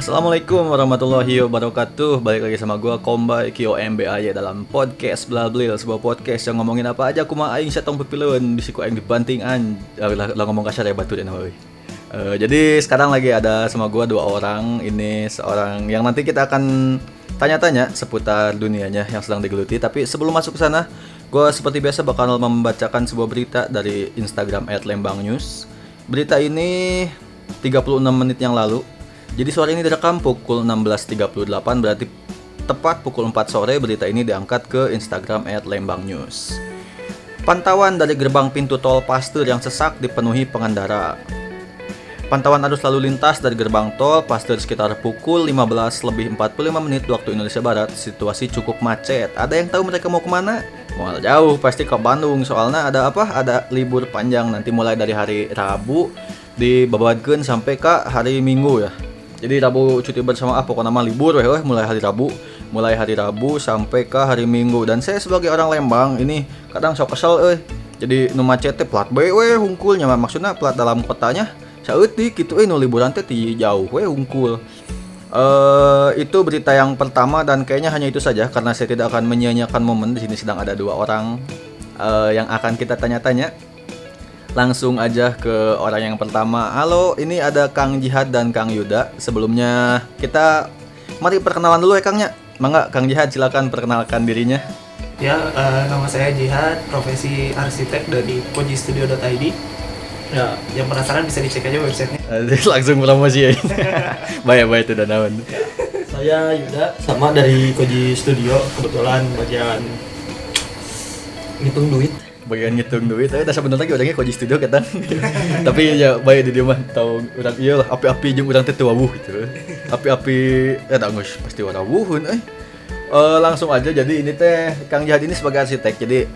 Assalamualaikum warahmatullahi wabarakatuh. Balik lagi sama gue Kombai Kyo MBAY dalam podcast Blablil Sebuah podcast yang ngomongin apa aja Kuma aing setong pepilun. Bisa ku aing dibantingan lah, lah ngomong kasar ya batu dan uh, Jadi sekarang lagi ada sama gue dua orang. Ini seorang yang nanti kita akan tanya-tanya seputar dunianya yang sedang digeluti. Tapi sebelum masuk ke sana Gue seperti biasa bakal membacakan sebuah berita dari Instagram @lembangnews. Berita ini 36 menit yang lalu jadi suara ini direkam pukul 16.38 berarti tepat pukul 4 sore berita ini diangkat ke Instagram @lembangnews. Pantauan dari gerbang pintu tol Pasteur yang sesak dipenuhi pengendara. Pantauan arus lalu lintas dari gerbang tol Pasteur sekitar pukul 15 lebih 45 menit waktu Indonesia Barat. Situasi cukup macet. Ada yang tahu mereka mau ke mana? Mau jauh pasti ke Bandung. Soalnya ada apa? Ada libur panjang nanti mulai dari hari Rabu dibabatkan sampai ke hari Minggu ya jadi Rabu cuti bersama ah pokoknya nama libur weh, weh mulai hari Rabu. Mulai hari Rabu sampai ke hari Minggu. Dan saya sebagai orang Lembang ini kadang sok kesel eh. Jadi nu macet plat B weh hungkulnya. Maksudnya plat dalam kotanya saueutik gitu eh nu liburan teh jauh weh hungkul. Uh, itu berita yang pertama dan kayaknya hanya itu saja karena saya tidak akan menyia-nyiakan momen. Di sini sedang ada dua orang uh, yang akan kita tanya-tanya langsung aja ke orang yang pertama. Halo, ini ada Kang Jihad dan Kang Yuda. Sebelumnya kita mari perkenalan dulu ya Kangnya. Mangga Kang Jihad silakan perkenalkan dirinya. Ya, uh, nama saya Jihad, profesi arsitek dari kojistudio.id. Ya, yang penasaran bisa dicek aja websitenya. langsung promosi ya. Bayar-bayar itu dan awan. Saya Yuda, sama dari Koji Studio, kebetulan bagian ngitung duit bagian ngitung duit. Tapi dasar bener lagi orangnya koji studio kata. Tapi ya baik di dia mah tahu orang iya lah api-api jeung urang teh teu gitu. Api-api ya tak ngus pasti wawuhun eh. Uh, langsung aja jadi ini teh Kang Jihad ini sebagai arsitek jadi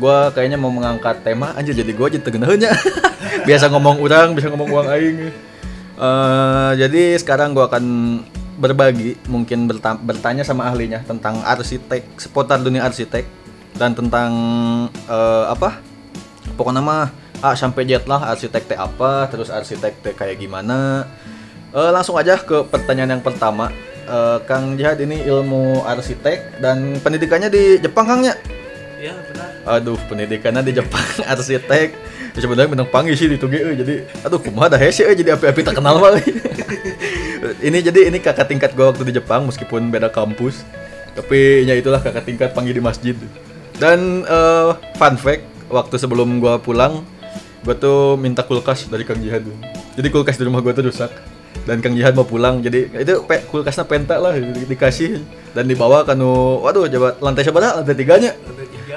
gue kayaknya mau mengangkat tema aja jadi gue aja tegenahnya biasa ngomong orang bisa ngomong uang aing. Uh, jadi sekarang gue akan berbagi mungkin bertanya sama ahlinya tentang arsitek seputar dunia arsitek dan tentang uh, apa? Pokoknya mah A sampai jet lah arsitek teh apa terus arsitek teh kayak gimana. Uh, langsung aja ke pertanyaan yang pertama. Uh, Kang Jihad ini ilmu arsitek dan pendidikannya di Jepang Kangnya ya? Benar. Aduh pendidikannya di Jepang arsitek. Sebenarnya benang panggil sih di tuge jadi aduh kumaha dah hese jadi api-api tak kenal mah ini jadi ini kakak tingkat gue waktu di Jepang meskipun beda kampus tapi ya itulah kakak tingkat panggil di masjid dan uh, fun fact, waktu sebelum gua pulang, gua tuh minta kulkas dari Kang Jihad. Jadi kulkas di rumah gua tuh rusak. Dan Kang Jihad mau pulang, jadi itu pe, kulkasnya penta lah di, dikasih. Dan dibawa kan waduh coba lantai seberapa lantai tiganya.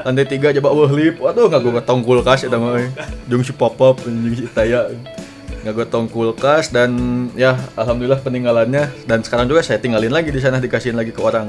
Lantai tiga. Coba wah lip. Waduh nggak gue gotong kulkas ya mah. Jung si pop up jung si taya nggak gotong kulkas dan ya alhamdulillah peninggalannya. Dan sekarang juga saya tinggalin lagi di sana dikasihin lagi ke orang.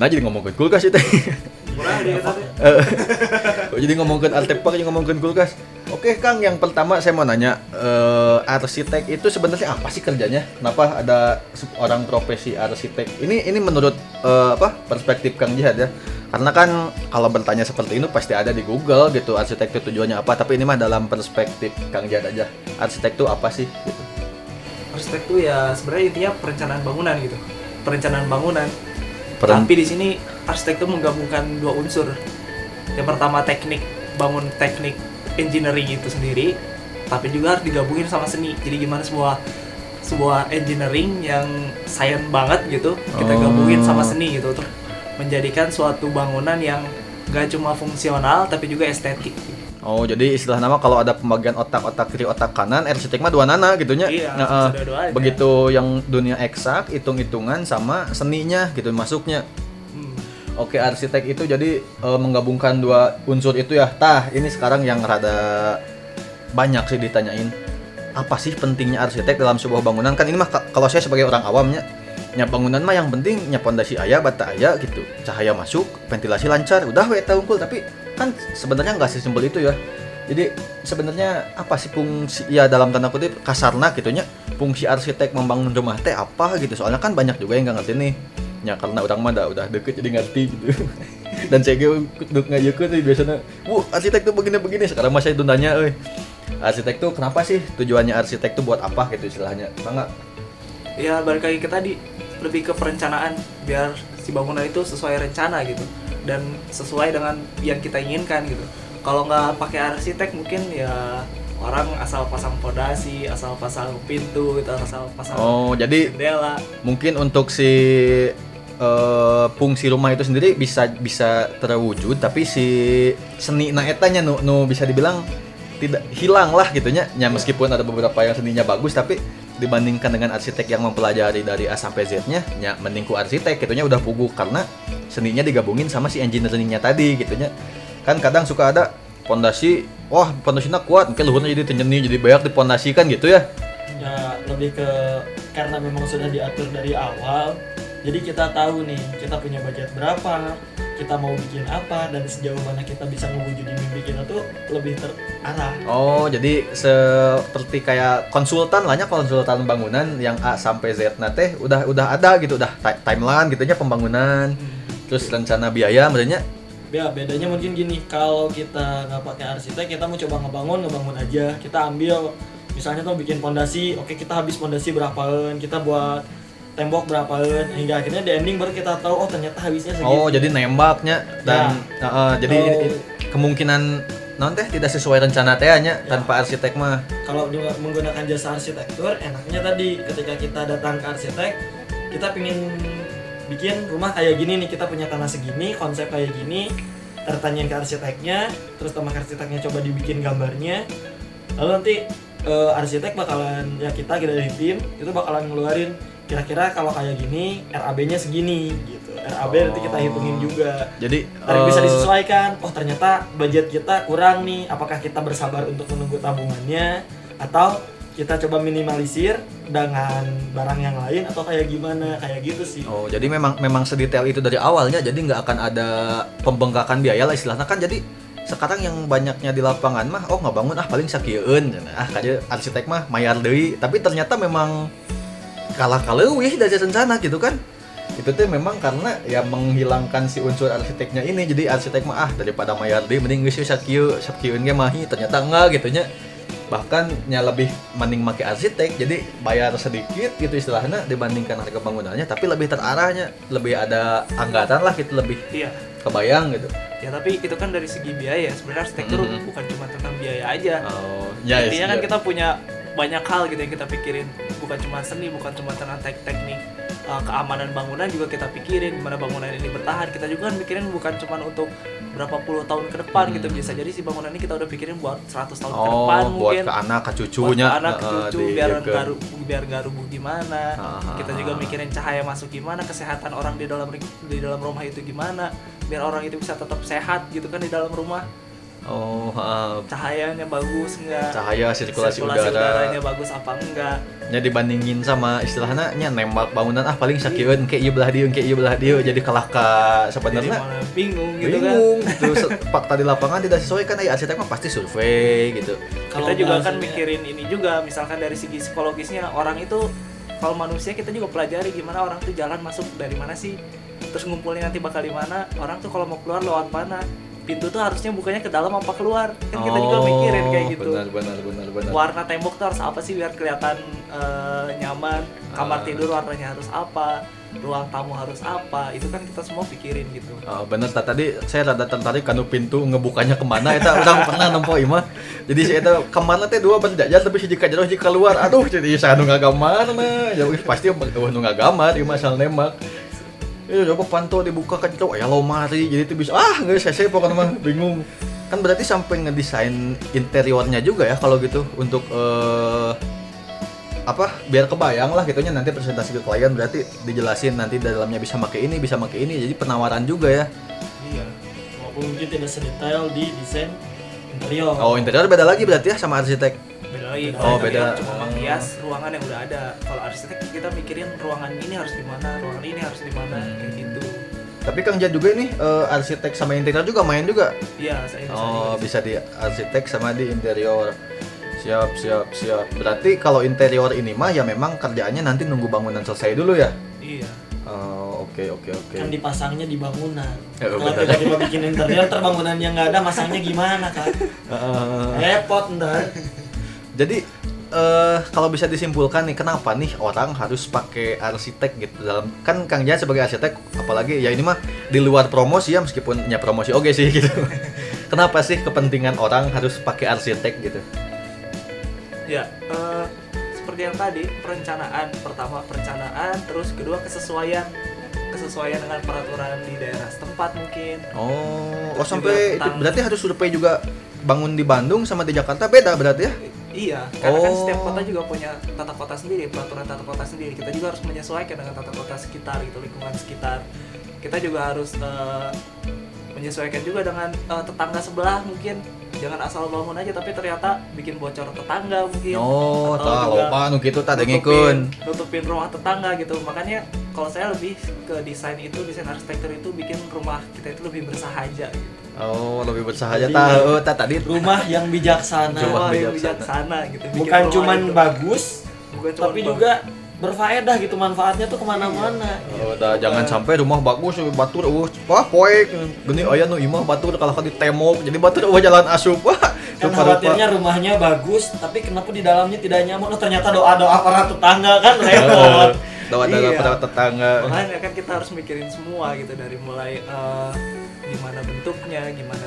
Nah jadi ngomong ke kulkas itu jadi ngomongin artefak, jadi ngomongin kulkas. Oke Kang, yang pertama saya mau nanya, uh, arsitek itu sebenarnya apa sih kerjanya? Kenapa ada orang profesi arsitek? Ini ini menurut uh, apa perspektif Kang Jihad ya? Karena kan kalau bertanya seperti ini pasti ada di Google gitu arsitek itu tujuannya apa. Tapi ini mah dalam perspektif Kang Jihad aja. Arsitek itu apa sih? Gitu. Arsitek itu ya sebenarnya intinya perencanaan bangunan gitu. Perencanaan bangunan. Peren... Tapi di sini arsitek itu menggabungkan dua unsur. Yang pertama teknik bangun teknik engineering itu sendiri tapi juga harus digabungin sama seni. Jadi gimana sebuah sebuah engineering yang sayang banget gitu kita oh. gabungin sama seni gitu untuk menjadikan suatu bangunan yang gak cuma fungsional tapi juga estetik Oh jadi istilah nama kalau ada pembagian otak-otak kiri otak kanan arsitek mah dua nana gitunya. Iya, nah, uh, begitu yang dunia eksak hitung-hitungan sama seninya gitu masuknya Oke, arsitek itu jadi e, menggabungkan dua unsur itu ya. Tah, ini sekarang yang rada banyak sih ditanyain. Apa sih pentingnya arsitek dalam sebuah bangunan? Kan ini mah kalau saya sebagai orang awamnya, nyap bangunan mah yang penting nyap pondasi ayah, bata ayah gitu. Cahaya masuk, ventilasi lancar, udah we unggul. Tapi kan sebenarnya nggak sesimpel itu ya. Jadi sebenarnya apa sih fungsi ya dalam tanda kutip kasarna gitunya fungsi arsitek membangun rumah teh apa gitu. Soalnya kan banyak juga yang nggak ngerti nih. Ya karena orang mah udah deket jadi ngerti gitu. Dan saya duduk ngajakin tuh biasanya bu arsitek tuh begini begini sekarang masih itu nanya eh arsitek tuh kenapa sih? Tujuannya arsitek tuh buat apa? Gitu istilahnya. Enggak ya balik lagi ke tadi lebih ke perencanaan biar si bangunan itu sesuai rencana gitu dan sesuai dengan yang kita inginkan gitu. Kalau nggak pakai arsitek mungkin ya orang asal pasang fondasi asal pasang pintu itu asal pasang Oh, jadi jendela. mungkin untuk si eh, fungsi rumah itu sendiri bisa bisa terwujud tapi si seni na etanya nu, nu bisa dibilang tidak hilang lah gitu nya Ya, meskipun ada beberapa yang seninya bagus tapi dibandingkan dengan arsitek yang mempelajari dari A sampai Z-nya ya mendingku arsitek gitunya udah pugu karena seninya digabungin sama si engineer seninya tadi gitunya kan kadang suka ada pondasi wah pondasinya kuat mungkin luhurnya jadi tenyeni jadi banyak dipondasikan gitu ya. Ya lebih ke karena memang sudah diatur dari awal jadi kita tahu nih kita punya budget berapa kita mau bikin apa dan sejauh mana kita bisa mewujudin mimpi kita tuh lebih terarah. Oh, jadi seperti kayak konsultan lahnya konsultan bangunan yang A sampai Z nah teh udah udah ada gitu, udah ti- timeline gitunya pembangunan. Terus rencana biaya maksudnya? Ya bedanya mungkin gini kalau kita nggak pakai arsitek kita mau coba ngebangun ngebangun aja. Kita ambil misalnya tuh bikin pondasi oke kita habis pondasi berapaan kita buat tembok berapaan hingga akhirnya di ending baru kita tahu oh ternyata habisnya segitu oh jadi nembaknya dan uh, uh, jadi Oh. kemungkinan non teh tidak sesuai rencana teh nya Ya. tanpa arsitek mah. kalau menggunakan jasa arsitektur enaknya tadi ketika kita datang ke arsitek kita pingin bikin rumah kayak gini nih kita punya tanah segini konsep kayak gini tertanyain ke arsiteknya terus sama arsiteknya coba dibikin gambarnya lalu nanti eh, arsitek bakalan ya kita kita dari tim itu bakalan ngeluarin kira-kira kalau kayak gini RAB-nya segini gitu RAB nanti kita hitungin juga Jadi Ntar bisa eh, disesuaikan. Oh ternyata budget kita kurang nih. Apakah kita bersabar untuk menunggu tabungannya atau kita coba minimalisir dengan barang yang lain atau kayak gimana kayak gitu sih. Oh, jadi memang memang sedetail itu dari awalnya, jadi nggak akan ada pembengkakan biaya lah istilahnya kan. Jadi sekarang yang banyaknya di lapangan mah, oh nggak bangun ah paling sakieun, ah kayak arsitek mah mayar deui. Tapi ternyata memang kalah kaleuwih dari rencana gitu kan. Itu tuh memang karena ya menghilangkan si unsur arsiteknya ini. Jadi arsitek mah ah daripada mayar deui mending geus we sakieu, sakieun ge mah hi. ternyata enggak gitu nya. Bahkan nya lebih mending make arsitek jadi bayar sedikit gitu istilahnya dibandingkan harga bangunannya tapi lebih terarahnya lebih ada anggaran lah gitu lebih iya kebayang gitu ya tapi itu kan dari segi biaya sebenarnya arsitektur Mhm. bukan cuma tentang biaya aja oh ya intinya kan kita punya banyak hal gitu yang kita pikirin. Bukan cuma seni bukan cuma tentang tek teknik uh, keamanan bangunan juga kita pikirin gimana bangunan ini bertahan. Kita juga kan pikirin bukan cuma untuk berapa puluh tahun ke depan gitu Hmm. bisa jadi si bangunan ini kita udah pikirin buat 100 tahun ke depan oh buat mungkin. ke anak ke buat cucunya ke anak ke cucu di- biar nggak ru- biar nggak rubuh gimana kita juga mikirin cahaya masuk gimana kesehatan orang di dalam di dalam rumah itu gimana biar orang itu bisa tetap sehat gitu kan di dalam rumah oh ah, cahayanya bagus enggak cahaya sirkulasi, udara. udaranya bagus apa enggak nya dibandingin sama istilahnya nya nembak bangunan. Ah paling sakieun kayak ieu belah dieu kayak ieu belah dieu. Jadi kalah ka sebenarnya bingung gitu kan. Bingung. Gitu fakta di lapangan tidak sesuai kan ya arsitek mah pasti survei gitu. Kita juga kan bahasanya- mikirin ini juga. Misalkan dari segi psikologisnya orang itu kalau manusia kita juga pelajari gimana orang tuh jalan masuk dari mana sih terus ngumpulnya nanti bakal di mana. Orang tuh kalau mau keluar lewat mana pintu tuh harusnya bukanya ke dalam apa keluar? Kan kita juga mikirin kayak gitu. benar benar benar benar. Warna tembok tuh harus apa sih biar kelihatan eh, nyaman? Kamar Ah. tidur warnanya harus apa? Ruang tamu harus apa? Itu kan kita semua pikirin gitu. Oh, bener ta- tadi saya rada tertarik kanu pintu ngebukanya ke mana. Eta urang pernah nempo imah jadi saya eta ke mana teh dua berjajar tapi si jika jauh jika keluar. Aduh jadi saya nu ngagamar nah ya pasti oh nu ngagamar ieu mah asal nembak Eh, coba pantau dibuka kan itu ya lomari jadi itu bisa ah nggak saya pokoknya mah bingung kan berarti sampai ngedesain interiornya juga ya kalau gitu untuk eh, apa biar kebayang lah gitunya nanti presentasi ke klien berarti dijelasin nanti dalamnya bisa pakai ini bisa pakai ini jadi penawaran juga ya Iya. Walaupun mungkin tidak sedetail di desain interior. oh interior beda lagi berarti ya sama arsitek beda lagi Oh, beda. cuma menghias ruangan yang udah ada kalau arsitek kita mikirin ruangan ini harus di mana ruangan ini harus di mana Hmm. kayak gitu tapi Kang Jan juga ini eh, arsitek sama interior juga main juga iya saya bisa oh juga. bisa di arsitek sama di interior siap siap siap berarti kalau interior ini mah ya memang kerjaannya nanti nunggu bangunan selesai dulu ya iya oke oke oke Kan dipasangnya di bangunan. Ya, Kalau tiba-tiba bikin interior terbangunan yang nggak ada masangnya gimana kan? Eh, Repot ntar. jadi eh kalau bisa disimpulkan nih kenapa nih orang harus pakai arsitek gitu dalam kan Kang Jahat sebagai arsitek apalagi ya ini mah di luar promosi ya meskipun ya promosi oke sih gitu. kenapa sih kepentingan orang harus pakai arsitek gitu? Ya, eh, seperti yang tadi perencanaan pertama perencanaan, terus kedua kesesuaian kesesuaian dengan peraturan di daerah setempat mungkin. Oh, oh Terus sampai juga tentang- berarti harus survei juga bangun di Bandung sama di Jakarta beda berarti ya? Iya, karena kan Oh. setiap kota juga punya tata kota sendiri, peraturan tata kota sendiri. Kita juga harus menyesuaikan dengan tata kota sekitar gitu, lingkungan sekitar. Kita juga harus eh, menyesuaikan juga dengan eh, tetangga sebelah mungkin. Jangan asal bangun aja tapi ternyata bikin bocor tetangga mungkin. Oh, Atau apa nu kitu tah nutupin, nutupin rumah tetangga gitu. Makanya kalau saya lebih ke desain itu, desain arsitektur itu bikin rumah kita itu lebih bersahaja gitu. Oh, lebih bersahaja tahu tah tadi rumah yang bijaksana Rumah yang bijaksana. bijaksana gitu. Bikin bukan cuman itu- bagus bukan cuman tapi bagus. juga berfaedah gitu manfaatnya tuh ke mana-mana. Oh, dah, jangan sampai rumah bagus batur uh, wah poek gini aya nu imah batur kalau di temok jadi batur uh jalan asup wah kan khawatirnya rumahnya bagus tapi kenapa di dalamnya tidak nyaman oh ternyata doa doa para tetangga kan repot. Doa doa Iya. pada tetangga. Makanya kan kita harus mikirin semua gitu dari mulai eh, gimana bentuknya, gimana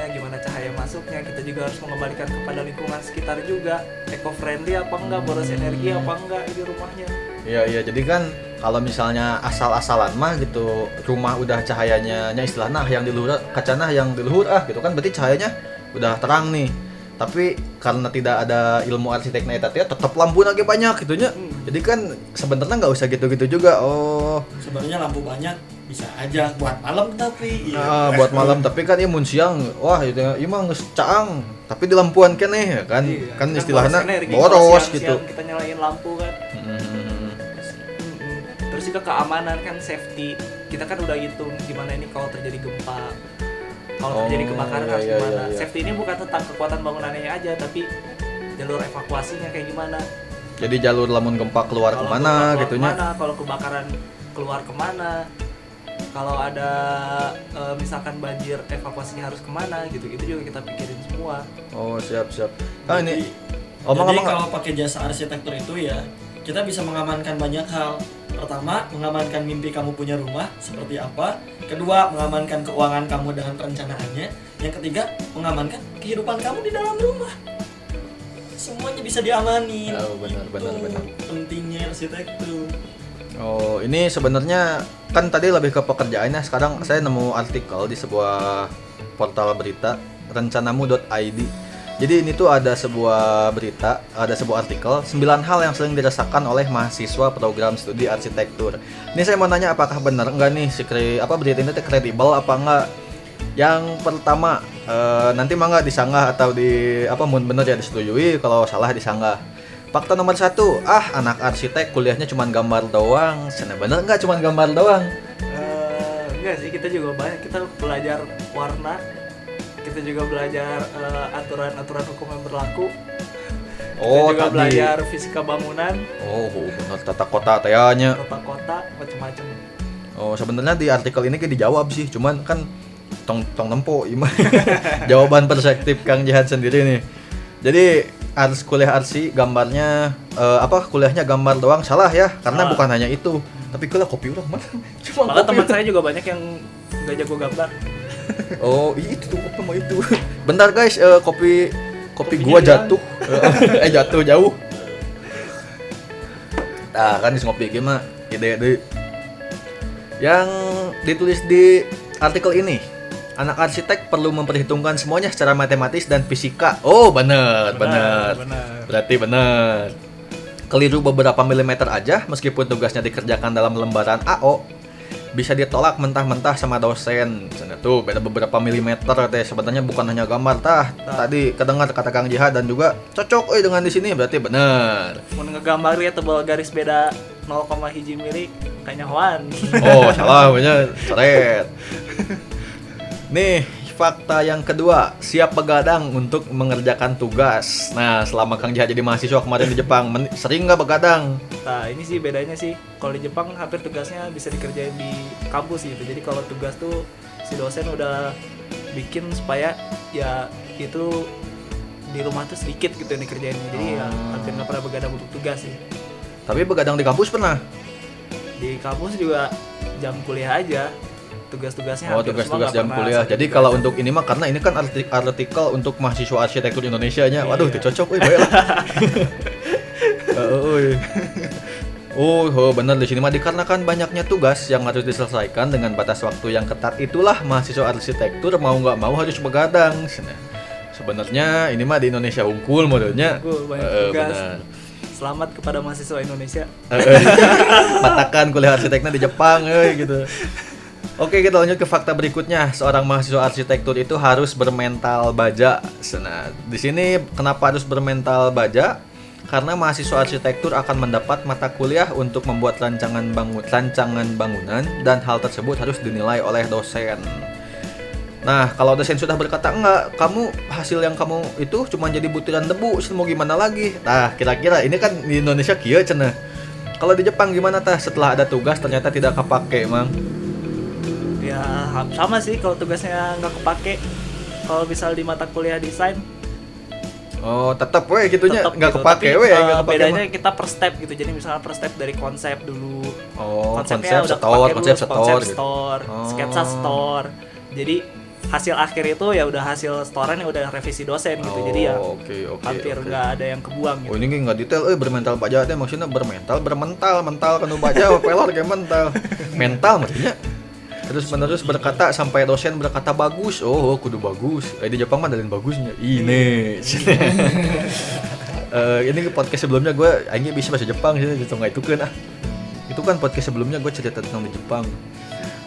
tingginya, gimana cahaya masuknya. Kita juga harus mengembalikan kepada lingkungan sekitar juga, eco friendly apa enggak, boros energi apa enggak di rumahnya. Iya iya jadi kan kalau misalnya asal-asalan mah gitu rumah udah cahayanya nya istilahnya yang di luhur kacana yang di luhur ah gitu kan berarti cahayanya udah terang nih tapi karena tidak ada ilmu arsiteknya itu ya tetap lampu lagi banyak gitunya Hmm. jadi kan sebenarnya nggak usah gitu-gitu juga oh sebenarnya lampu banyak bisa aja buat malam tapi nah, buat malam tapi kan imun siang wah itu ini mah geus caang tapi di lampuan keneh ya kan Iya, kan istilahnya boros gitu Kita nyalain lampu kan. Hmm. Terus juga keamanan kan safety. Kita kan udah hitung gimana ini kalau terjadi gempa. Kalau terjadi Oh, kebakaran iya, harus iya, gimana. iya, iya. Safety ini bukan tentang kekuatan bangunannya aja tapi jalur evakuasinya kayak gimana. jadi jalur lamun gempa keluar Kalau ke mana keluar gitunya ke mana, kalau kebakaran keluar ke mana. Kalau ada eh, misalkan banjir evakuasinya harus ke mana gitu. Itu juga kita pikirin semua. oh siap siap ah ini omong Jadi omong kalau pakai jasa arsitektur itu ya kita bisa mengamankan banyak hal. Pertama, mengamankan mimpi kamu punya rumah seperti apa. Kedua, mengamankan keuangan kamu dengan perencanaannya. Yang ketiga, mengamankan kehidupan kamu di dalam rumah. Semuanya bisa diamanin. Oh, benar, benar, Itu benar. Pentingnya arsitektur. Oh, ini sebenarnya kan tadi lebih ke pekerjaannya. Sekarang saya nemu artikel di sebuah portal berita rencanamu.id. Jadi ini tuh ada sebuah berita, ada sebuah artikel 9 hal yang sering dirasakan oleh mahasiswa program studi arsitektur. Ini saya mau nanya apakah benar enggak nih si kre- apa berita ini kredibel apa enggak? Yang pertama, eh, nanti mah nggak disanggah atau di apa mun bener ya disetujui, kalau salah disanggah. Fakta nomor satu, ah anak arsitek kuliahnya cuma gambar doang. Sana bener nggak cuma gambar doang? Eh, enggak sih kita juga banyak kita belajar warna kita juga belajar eh, aturan-aturan hukum yang berlaku Oh kita juga tadi. belajar fisika bangunan Oh bener tata kota tayanya. kota-kota macam-macam Oh sebenarnya di artikel ini kayak dijawab sih, cuman kan tong tong nempo ima. Jawaban perspektif Kang Jihad sendiri nih. Jadi ars kuliah arsi gambarnya eh, apa kuliahnya gambar doang salah ya karena Salah. bukan hanya itu tapi kuliah kopi orang mana cuma malah teman saya juga banyak yang gak jago gambar Oh, itu tuh kopi mau itu. Bentar guys, eh, kopi kopi Kopinya gua jatuh. eh jatuh jauh. Nah, kan di ngopi mah ide deh. Yang ditulis di artikel ini, anak arsitek perlu memperhitungkan semuanya secara matematis dan fisika. Oh, bener, bener. benar Berarti bener. Keliru beberapa milimeter aja meskipun tugasnya dikerjakan dalam lembaran AO bisa ditolak mentah-mentah sama dosen. Sana tuh beda beberapa milimeter teh sebenarnya bukan hanya gambar tah. Tadi kedengar kata Kang Jihad dan juga cocok euy dengan di sini berarti bener. mau ngegambar ya tebal garis beda 0, hiji mili kayaknya Wan Oh, salah bener. Coret. Nih, fakta yang kedua, siap begadang untuk mengerjakan tugas. Nah, selama Kang Jihad jadi mahasiswa kemarin di Jepang, sering nggak begadang? Nah ini sih bedanya sih kalau di Jepang hampir tugasnya bisa dikerjain di kampus gitu. Jadi kalau tugas tuh si dosen udah bikin supaya ya itu di rumah tuh sedikit gitu yang dikerjain jadi ya Oh. hampir nggak pernah begadang untuk tugas sih Tapi begadang di kampus pernah? di kampus juga jam kuliah aja tugas-tugasnya Oh, tugas-tugas jam kuliah. Jadi kalau untuk ini mah karena ini kan artik- artikel untuk mahasiswa arsitektur Indonesia nya. Waduh, Iya. itu cocok euy bae lah. Heeh, euy. Oh, oh, bener di sini mah dikarenakan banyaknya tugas yang harus diselesaikan dengan batas waktu yang ketat itulah mahasiswa arsitektur mau nggak mau harus begadang. Sebenarnya ini mah di Indonesia unggul modelnya. Unggul, banyak tugas. selamat kepada mahasiswa Indonesia Heeh. Batakan kuliah arsiteknya di Jepang gitu. Oke, kita lanjut ke fakta berikutnya. Seorang mahasiswa arsitektur itu harus bermental baja. Nah, di sini kenapa harus bermental baja? Karena mahasiswa arsitektur akan mendapat mata kuliah untuk membuat rancangan bangun rancangan bangunan dan hal tersebut harus dinilai oleh dosen. Nah, kalau dosen sudah berkata enggak, kamu hasil yang kamu itu cuma jadi butiran debu, mau gimana lagi? Nah, kira-kira ini kan di Indonesia kieu cenah. Kalau di Jepang gimana tah? Setelah ada tugas ternyata tidak kepake, Mang. Ha- sama sih kalau tugasnya nggak kepake kalau misal di mata kuliah desain Oh, tetap we gitunya nggak gitu. kepake Tapi, we, eh, nggak kepake bedanya mah. kita per step gitu jadi misalnya per step dari konsep dulu Oh, konsepnya konsep udah store, kepake konsep dulu, store konsep gitu. store Oh. sketsa store jadi hasil akhir itu ya udah hasil storean yang udah revisi dosen gitu jadi ya Oh, oke, oke. hampir nggak ada yang kebuang gitu Oh ini nggak detail, eh bermental baja teh maksudnya bermental, bermental, mental kan baja, pelor kayak mental, mental maksudnya. Terus menerus berkata sampai dosen berkata bagus, oh kudu bagus. Eh, di Jepang mah dalin bagusnya. Ini. Eh, ini ke podcast sebelumnya gue akhirnya bisa bahasa Jepang sih, gitu nggak itu kan ah. Itu kan podcast sebelumnya gue cerita tentang di Jepang.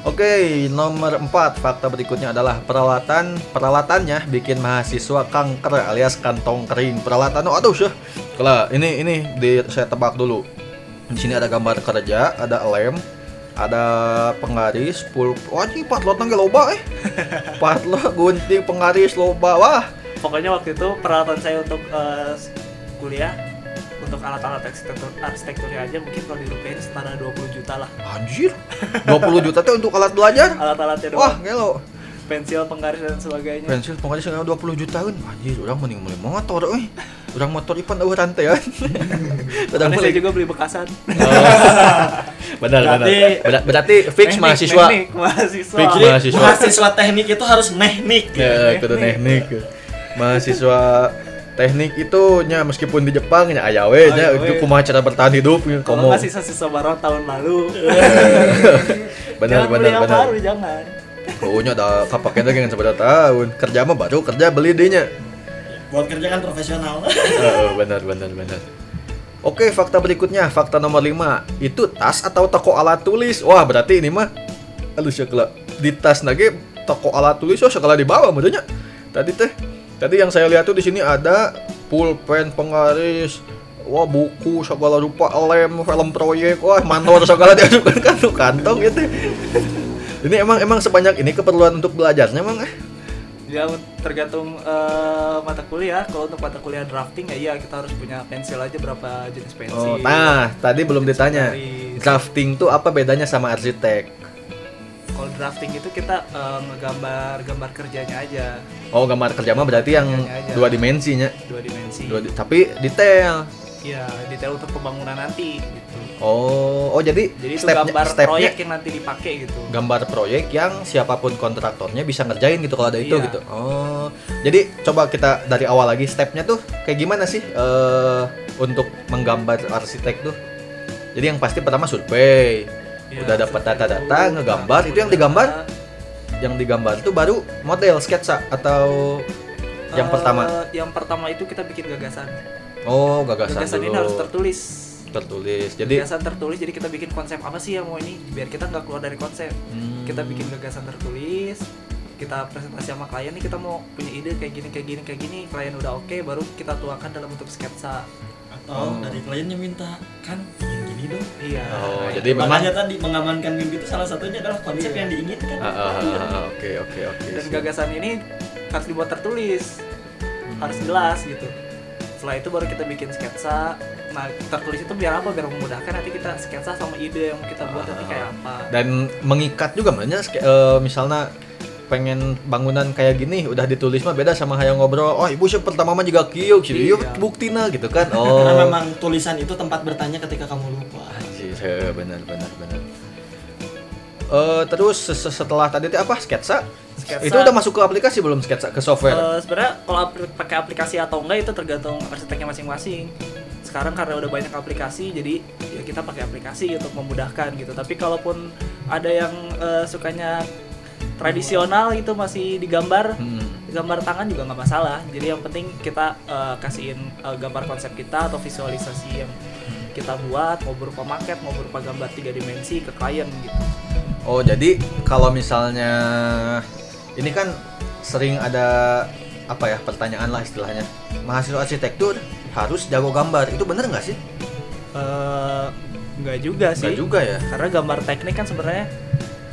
Oke, nomor 4 fakta berikutnya adalah peralatan peralatannya bikin mahasiswa kanker alias kantong kering. Peralatan, oh, aduh sih. Kalau ini ini di saya tebak dulu. Di sini ada gambar kerja, ada lem, ada penggaris, pulp. Wah, ini patlot nangge loba eh. Patlot, gunting, penggaris loba. Wah, pokoknya waktu itu peralatan saya untuk eh, kuliah untuk alat-alat arsitektur arsitekturnya aja mungkin kalau dirupiahin setara 20 juta lah anjir. 20 juta teh untuk alat belajar. alat-alatnya Wah, doang gelo. pensil penggaris dan sebagainya Pensil penggaris sekarang 20 jutaan. Anjir, orang mending beli motor euy. Orang motor ipan eueuh rantaian. Orang Karena beli saya juga beli bekasan. Benar benar. Berarti- Ber- berarti fix Teknik, mahasiswa. teknik, mahasiswa. Fix mahasiswa. mahasiswa teknik itu harus teknik. ya kudu teknik mahasiswa teknik itu nya meskipun di Jepang nya aya we nya itu kumaha cara bertahan hidup nya kalau nggak sisa-sisa baru tahun lalu. Benar jangan benar benar. baru jangan. Oh nya ada kapake lagi seberapa tahun kerja mah baru kerja beli dinya Buat kerja kan profesional. Heeh, benar benar benar Oke, fakta berikutnya, fakta nomor 5 Itu tas atau toko alat tulis? Wah, berarti ini mah Aduh, sekala Di tas nage toko alat tulis, oh sekala di bawah modelnya Tadi teh Tadi yang saya lihat tuh di sini ada pulpen, penggaris, wah buku segala rupa, lem, film proyek, wah mantor segala diajukan kantong kantong gitu. Ini emang emang sebanyak ini keperluan untuk belajarnya emang eh. Ya tergantung eh, mata kuliah. Kalau untuk mata kuliah drafting ya iya kita harus punya pensil aja berapa jenis pensil. Oh, nah tadi belum ditanya. Garis. drafting tuh apa bedanya sama arsitek? kalau drafting itu kita eh, ngegambar gambar kerjanya aja. Oh gambar kerja mah berarti yang dua dimensinya, dua dimensi. Dua di- tapi detail. Ya detail untuk pembangunan nanti gitu Oh, oh jadi, jadi itu stepnya- gambar stepnya proyek yang nanti dipakai gitu gambar proyek yang siapa pun kontraktornya bisa ngerjain gitu kalau ada itu Iya. gitu. Oh, jadi coba kita dari awal lagi stepnya tuh kayak gimana sih eh untuk menggambar arsitek tuh? Jadi yang pasti pertama survei, Ya, udah dapat data-data, ngegambar, itu yang digambar? yang digambar itu baru model sketsa atau yang Eh, pertama? yang pertama itu kita bikin gagasan Oh, gagasan, gagasan dulu. ini harus tertulis tertulis. Jadi gagasan tertulis jadi kita bikin konsep apa sih yang mau ini biar kita nggak keluar dari konsep Hmm. kita bikin gagasan tertulis kita presentasi sama klien nih kita mau punya ide kayak gini kayak gini kayak gini klien udah oke baru kita tuangkan dalam bentuk sketsa Atau Oh. dari kliennya minta kan gini dong. iya Oh, Nah, jadi itu. memang- Makanya tadi mengamankan mimpi itu salah satunya adalah konsep Iya. yang diinginkan. Ah, ah, ah, ah, Oke, oke, oke. dan gagasan ini harus dibuat tertulis Hmm. harus jelas gitu setelah itu baru kita bikin sketsa. Nah tertulis itu biar apa? Biar memudahkan nanti kita sketsa sama ide yang kita buat nanti kayak apa. Dan mengikat juga makanya ske- eh, misalnya pengen bangunan kayak gini udah ditulis mah beda sama hayang ngobrol oh ibu sih pertama mah juga kieu gitu. Iya. buktina gitu kan. Karena oh. memang tulisan itu tempat bertanya ketika kamu lupa. Anjir, eh, benar benar benar. Eh terus se- setelah tadi itu apa? Sketsa? Sketsa. Itu udah masuk ke aplikasi belum sketsa ke software? Eh, sebenarnya kalau apli- pakai aplikasi atau enggak itu tergantung arsiteknya masing-masing sekarang karena udah banyak aplikasi jadi ya kita pakai aplikasi untuk memudahkan gitu tapi kalaupun ada yang eh, sukanya tradisional gitu masih digambar Hmm. gambar tangan juga nggak masalah jadi yang penting kita eh, kasihin eh, gambar konsep kita atau visualisasi yang kita buat mau berupa maket mau berupa gambar tiga dimensi ke klien gitu Oh jadi kalau misalnya ini kan sering ada apa ya pertanyaan lah istilahnya mahasiswa arsitektur harus jago gambar itu bener nggak sih? Eh, nggak juga sih Nggak juga ya. karena gambar teknik kan sebenarnya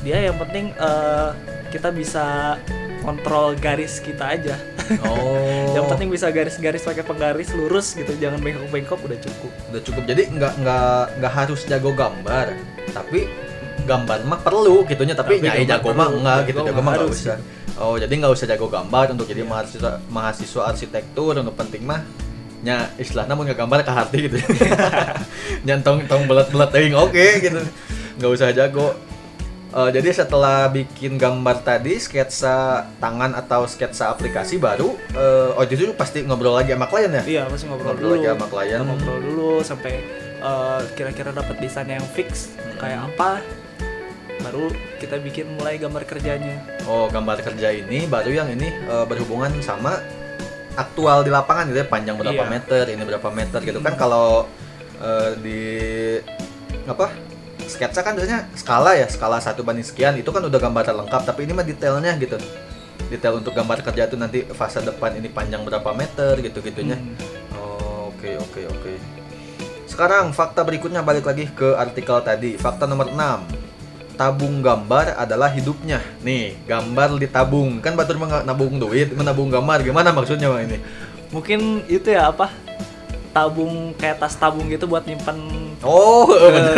dia yang penting eh, kita bisa kontrol garis kita aja Oh. yang penting bisa garis-garis pakai penggaris lurus gitu jangan bengkok-bengkok udah cukup udah cukup. Jadi nggak nggak nggak harus jago gambar, tapi gambar mah perlu gitunya. Tapi, Tapi nyai jago mah enggak gitu, Jago mah nggak harus. usah. Oh jadi nggak usah jago gambar untuk jadi mahasiswa mahasiswa arsitektur untuk penting mah nya istilahnya mau gambar ke hati gitu nyantong tong belat belat ting oke gitu nggak usah jago Eh, jadi setelah bikin gambar tadi sketsa tangan atau sketsa aplikasi baru eh, oh itu pasti ngobrol lagi sama klien ya iya masih ngobrol, Ngobrol dulu lagi sama klien. Kita ngobrol dulu sampai eh, kira-kira dapat desain yang fix kayak apa baru kita bikin mulai gambar kerjanya Oh, gambar kerja ini baru yang ini eh, berhubungan sama aktual di lapangan gitu ya, panjang berapa Iya. meter, ini berapa meter gitu kan kalau eh, di apa? Sketsa kan biasanya skala ya, skala satu banding sekian itu kan udah gambaran lengkap, tapi ini mah detailnya gitu. Detail untuk gambar kerja itu nanti fase depan ini panjang berapa meter gitu-gitunya. Hmm. Oh, oke oke oke. Sekarang fakta berikutnya balik lagi ke artikel tadi. Fakta nomor 6. Tabung gambar adalah hidupnya. Nih, gambar ditabung. Kan batur mah nabung duit, menabung gambar. Gimana maksudnya Bang ini? mungkin itu ya apa tabung kayak tas tabung gitu buat nyimpan Oh, bener.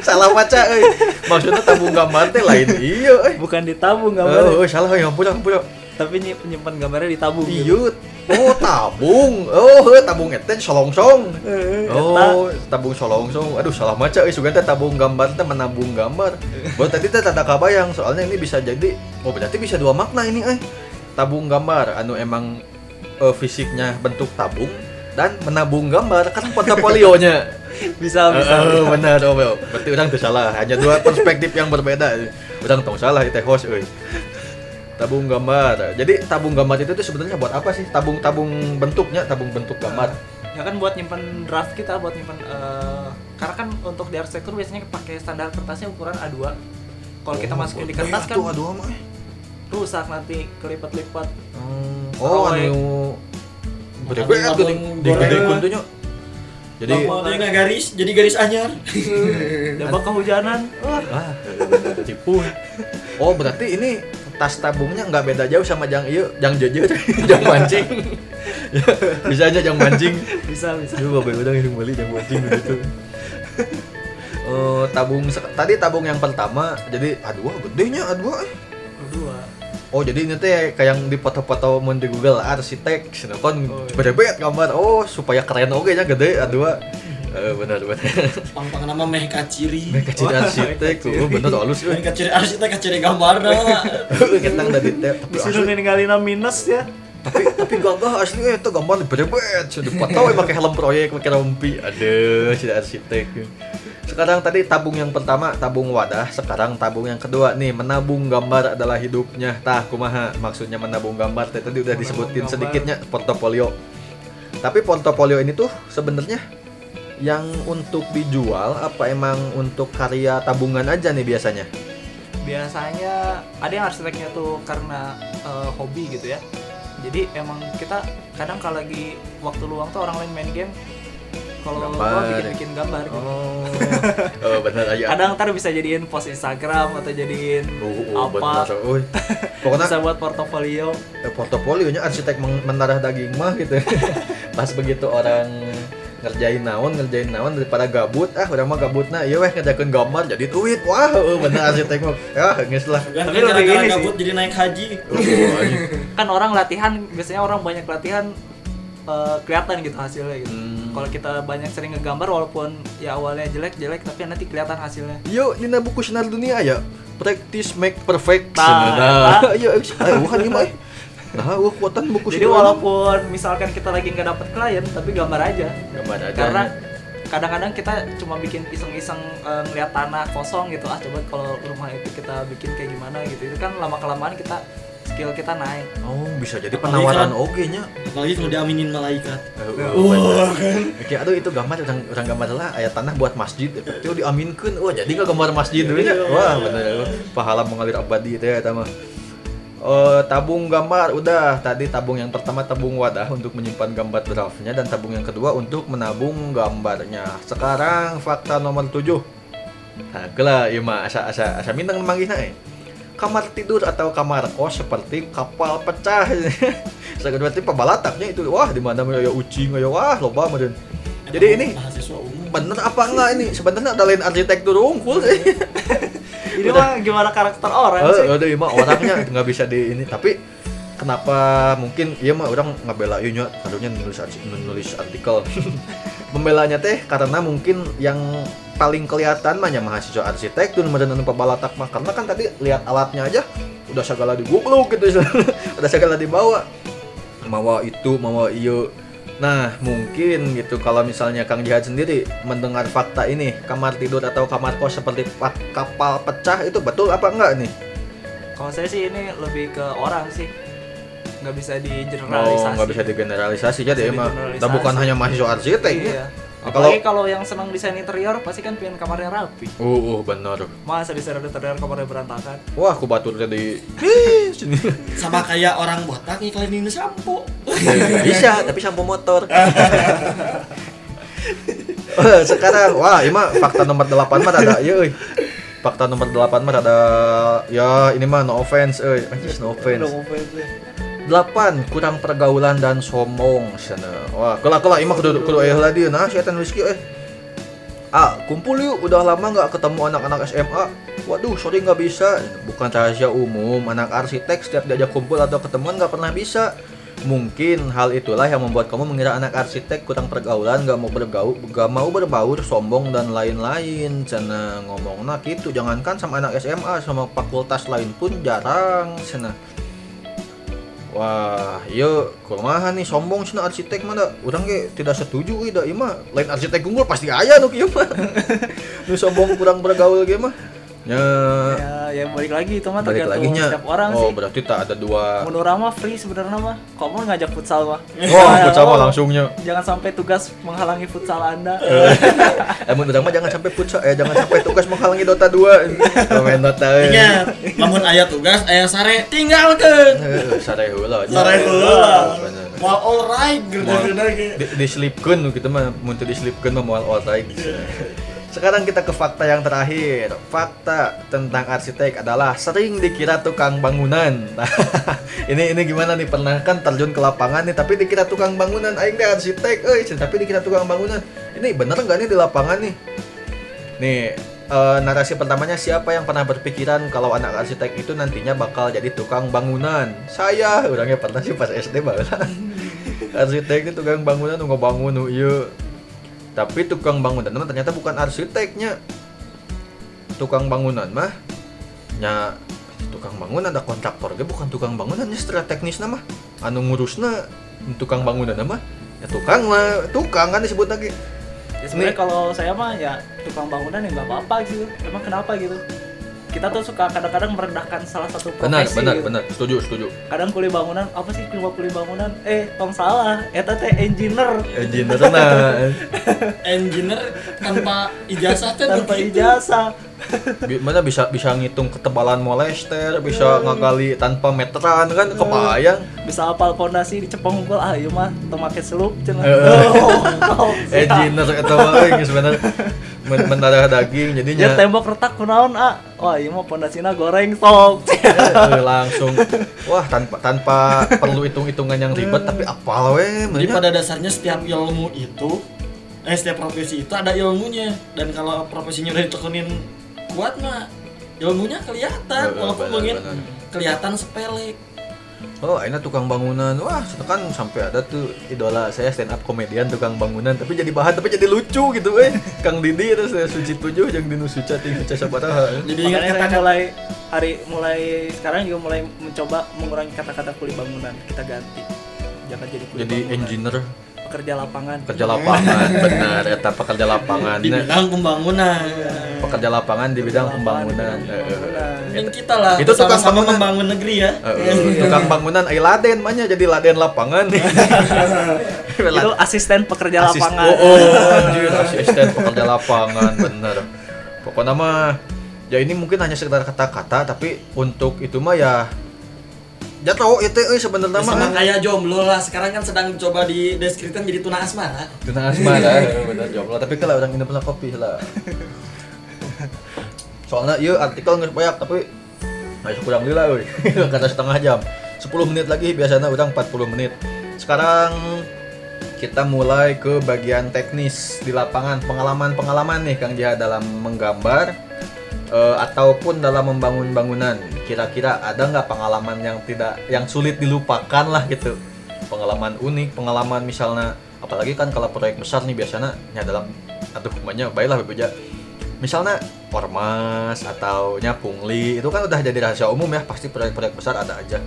salah baca euy. Maksudnya tabung gambar teh lain iya euy. bukan ditabung gambar Oh, oh, salah ya ampun ampun. tapi ny- nyimpan gambarnya ditabung gitu. Oh, tabung. Oh, tabung eta solongsong. Eh. Oh, tabung solongsong. Aduh, salah maca euy, sugan teh tabung gambar teh menabung gambar. Baru tadi teh tanda kabayang, soalnya ini bisa jadi oh berarti bisa dua makna ini eh. Tabung gambar anu emang eh, fisiknya bentuk tabung dan menabung gambar kan portofolionya. bisa bisa, Eh, eh, bisa. benar oh, berarti orang tuh salah. Hanya dua perspektif yang berbeda. Orang tong salah itu host euy. Tabung gambar. Jadi tabung gambar itu tuh sebenarnya buat apa sih? Tabung-tabung bentuknya, tabung bentuk gambar. ya kan buat nyimpan draft kita buat nyimpan eh, karena kan untuk di arsitektur biasanya pakai standar kertasnya ukuran A2 kalau kita masukin di kertas kan Tuh, aduh mah. rusak nanti kelipat-lipat Oh, Proyek. anu gede banget tabung gede di gede kuntunya. Jadi Lama nggak garis, jadi garis anyar. dampak kehujanan wah ah, tipu. Oh, berarti ini tas tabungnya nggak beda jauh sama jang iya, jang jejer, jang mancing. Bisa aja jang mancing. bisa bisa Coba bapak udah yang beli jang mancing gitu. Oh, tabung tadi tabung yang pertama jadi aduh gedenya aduh kedua Oh jadi ini teh kayak yang di foto-foto mun di Google arsitek, sini kan Oh, iya. beda-beda gambar. Oh supaya keren oke nya gede aduh. Eh benar benar. Pang-pang nama meh kaciri. Jadi Wah, arsitek, oh bener halus Meh euy. kaciri arsitek kaciri gambar dah. Kita udah detail, tapi disuruh asli, ninggalin minus ya tapi tapi gagah asli eh, itu gambar beda-beda. Sudah foto eh, pakai helm proyek, pakai rompi. Aduh, si arsitek. Sekarang tadi tabung yang pertama tabung wadah, sekarang tabung yang kedua nih menabung gambar adalah hidupnya. Tah, kumaha maksudnya menabung gambar teh tadi udah Menabung disebutin gambar. sedikitnya portofolio. Tapi portofolio ini tuh sebenarnya yang untuk dijual apa emang untuk karya tabungan aja nih biasanya? biasanya ada yang arsiteknya tuh karena eh, hobi gitu ya jadi emang kita kadang kalau lagi waktu luang tuh orang lain main game kalau gua bikin bikin gambar gitu. Oh, oh benar aja. kadang ntar bisa jadiin post Instagram atau jadiin Oh, oh, apa. Pokoknya bisa buat portofolio eh, portofolionya arsitek menarah daging mah gitu. Pas begitu orang ngerjain naon ngerjain naon daripada gabut ah udah mah gabut nah iya weh ngerjakan gambar jadi duit wah uh, bener arsitek mah ya nges lah Tapi lebih ini sih. gabut jadi naik haji. kan orang latihan biasanya orang banyak latihan eh, kelihatan gitu hasilnya gitu Hmm. kalau kita banyak sering ngegambar walaupun ya awalnya jelek jelek tapi nanti kelihatan hasilnya Yo, dina buku sinar dunia ya. Practice make perfect. Tah, Nah, iya, eh, bukan ini mah. Nah, wah kuatan buku jadi walaupun misalkan kita lagi nggak dapet klien tapi gambar aja gambar aja. karena kadang-kadang kita cuma bikin iseng-iseng eh, ngeliat tanah kosong gitu ah coba kalau rumah itu kita bikin kayak gimana gitu itu kan lama kelamaan kita skill kita naik Oh, bisa jadi penawaran kan- oge nya. Apalagi kalau diaminin malaikat. Wah, Oke, aduh itu gambar orang, orang gambar lah ayat tanah buat masjid. Itu diaminkan. Wah, jadi nggak gambar masjid dulu ya. Wah, bener. Pahala mengalir abadi itu ya eta mah. Eh, tabung gambar udah. Tadi tabung yang pertama tabung wadah untuk menyimpan gambar draftnya dan tabung yang kedua untuk menabung gambarnya. Sekarang fakta nomor 7 nah iya mah asa asa asa mintang manggihna eh kamar tidur atau kamar kos seperti kapal pecah. Saya berarti pembalataknya itu. Wah di mana ya ucing ya wah loba meureun jadi ini. Bener apa enggak ini? Sebenarnya ada lain arsitektur unggul sih. Ini mah gimana karakter orang sih? udah iya mah orangnya nggak bisa di ini. Tapi kenapa mungkin iya mah orang ngebela iya nya karunya nulis arti- nulis artikel. Membelanya teh karena mungkin yang paling kelihatan mah nya mahasiswa arsitek tuh meureun anu pabalatak mah. Karena kan tadi lihat alatnya aja udah segala digugluk gitu. Udah segala dibawa. Mawa itu mawa iyo Nah, mungkin gitu. Kalau misalnya Kang Jihad sendiri mendengar fakta ini, kamar tidur atau kamar kos seperti pa- kapal pecah itu betul apa enggak nih? kalau saya sih ini lebih ke orang sih. Nggak bisa Oh, digeneralisasi. nggak bisa digeneralisasi. Jadi Bisa emang nah, bukan hanya mahasiswa arsitek ya. iya. Nah, apalagi kalau yang senang desain interior pasti kan pengen kamarnya rapi Uh, uh benar. masa desain interior kamarnya berantakan Wah, aku batur sini. Sama kayak orang botak iklanin sampo. bisa, tapi sampo motor. Eh, Sekarang, wah, ini mah fakta nomor 8 mah ada, iya euy. Fakta nomor 8 mah ada ya ini mah no offense euy. Anjir, no offense. 8 kurang pergaulan dan sombong sana. Wah, kala kala imah kudu kudu aya heula dieu nah setan Rizky eh. Ah, kumpul yuk, udah lama nggak ketemu anak-anak SMA. Waduh, sorry nggak bisa. Bukan rahasia umum, anak arsitek setiap diajak kumpul atau ketemuan nggak pernah bisa. Mungkin hal itulah yang membuat kamu mengira anak arsitek kurang pergaulan, nggak mau bergaul, nggak mau berbaur, sombong dan lain-lain. Cina ngomong nah gitu, jangankan sama anak SMA, sama fakultas lain pun jarang. Cina. Wah, iya kumaha nih sombong cenah arsitek mana? Urang ge tidak setuju euy da ieu mah. Lain arsitek unggul pasti aya nu kieu mah. nu sombong kurang bergaul ge mah. Ya, ya ya balik lagi itu mah balik tergantung lagi setiap orang oh, sih berarti tak ada dua. menurut free sebenarnya mah kok mau ngajak futsal mah Oh, Ya, futsal mah oh, langsungnya. jangan sampai tugas menghalangi futsal anda Eh, mun urang mah jangan sampai futsal, eh jangan sampai tugas menghalangi Dota 2. Main Dota. eh. Ingat, namun aya tugas, aya sare, tinggalkeun. Eh, Sare heula. Sare heula. Moal alright gerda-gerda ge. di, diselipkeun gitu mah mun teu diselipkeun mah moal alright sekarang kita ke fakta yang terakhir. Fakta tentang arsitek adalah sering dikira tukang bangunan. Ini ini gimana nih? Pernah kan terjun ke lapangan nih tapi dikira tukang bangunan. Aing teh arsitek euy cen, tapi dikira tukang bangunan. Ini bener nggak nih di lapangan nih? Nih eh, narasi pertamanya siapa yang pernah berpikiran kalau anak arsitek itu nantinya bakal jadi tukang bangunan? Saya. Orangnya pernah sih pas SD banget arsitek itu tukang bangunan nu bangun ieu tapi tukang bangunan mah ternyata bukan arsiteknya. Tukang bangunan mah nya tukang bangunan ada kontraktor ge bukan tukang bangunan nya secara teknis mah. Anu ngurusna tukang bangunan mah ya tukang lah tukang kan disebut lagi. Ya sebenarnya kalau saya mah ya tukang bangunan ya nggak apa-apa gitu. Emang kenapa gitu kita tuh suka kadang-kadang merendahkan salah satu profesi benar benar. gitu. benar setuju setuju. Kadang kuli bangunan apa sih cuma kuli bangunan? Eh tong salah. Eta teh engineer. Engineer nah Engineer tanpa ijazah teh tanpa ijazah Bi- mana bisa bisa ngitung ketebalan molester bisa ngakali tanpa meteran kan kebayang. Bisa apal pondasi dicepong unggul ah iya mah teu make selup cenah. Eh. oh, siap. engineer eta mah geus bener men- mendarah daging Ya jadinya tembok retak kunaon ah. Wah iya mah pondasina goreng sok. Eh, langsung. Wah tanpa tanpa perlu hitung hitungan yang ribet tapi apal we Jadi pada dasarnya setiap ilmu itu eh setiap profesi itu ada ilmunya. Dan kalau profesinya udah ditekunin kuat mah ilmunya kelihatan Bener, walaupun bener, mungkin bener. kelihatan sepele Oh, ini tukang bangunan. Wah, kan sampai ada tuh idola saya stand up komedian tukang bangunan, tapi jadi bahan tapi jadi lucu gitu, eh. Kang Didi itu saya suci tujuh yang dinu suca ting suca sabaraha. jadi ingat kata saya mulai hari mulai sekarang juga mulai mencoba mengurangi kata-kata kuli bangunan. Kita ganti. Jangan jadi kuli Jadi bangunan. engineer, pekerja lapangan. pekerja lapangan, benar eta pekerja lapangan. di bidang pembangunan Pekerja lapangan di bidang Lapangan, pembangunan. di bidang Eh, eh. pembangunan. Mending kita lah Itu tukang bangunan. membangun negeri ya Eh, eh, tukang bangunan ai laden mahnya jadi laden lapangan. Itu asisten pekerja lapangan. Oh, oh anjir, asisten pekerja lapangan, bener. Pokoknya mah ya ini mungkin hanya sekedar kata-kata tapi untuk itu mah ya jatuh itu eh sebenarnya sama mah kayak jomblo lah. Sekarang kan sedang coba di deskripsikan jadi tuna asmara. Tuna asmara bener jomblo. Tapi kalau orang ini pernah kopi lah. Soalnya iya artikel nggak banyak tapi masih kurang lila euy kata setengah jam. 10 menit lagi biasanya udah 40 menit. Sekarang kita mulai ke bagian teknis di lapangan. Pengalaman-pengalaman nih Kang Jihad dalam menggambar eh, ataupun dalam membangun bangunan. Kira-kira ada nggak pengalaman yang tidak yang sulit dilupakan lah gitu? Pengalaman unik pengalaman misalnya apalagi kan kalau proyek besar nih biasanya ya dalam aduh banyak baiklah bebeja misalnya ormas atau nya pungli itu kan udah jadi rahasia umum ya pasti proyek-proyek besar ada aja.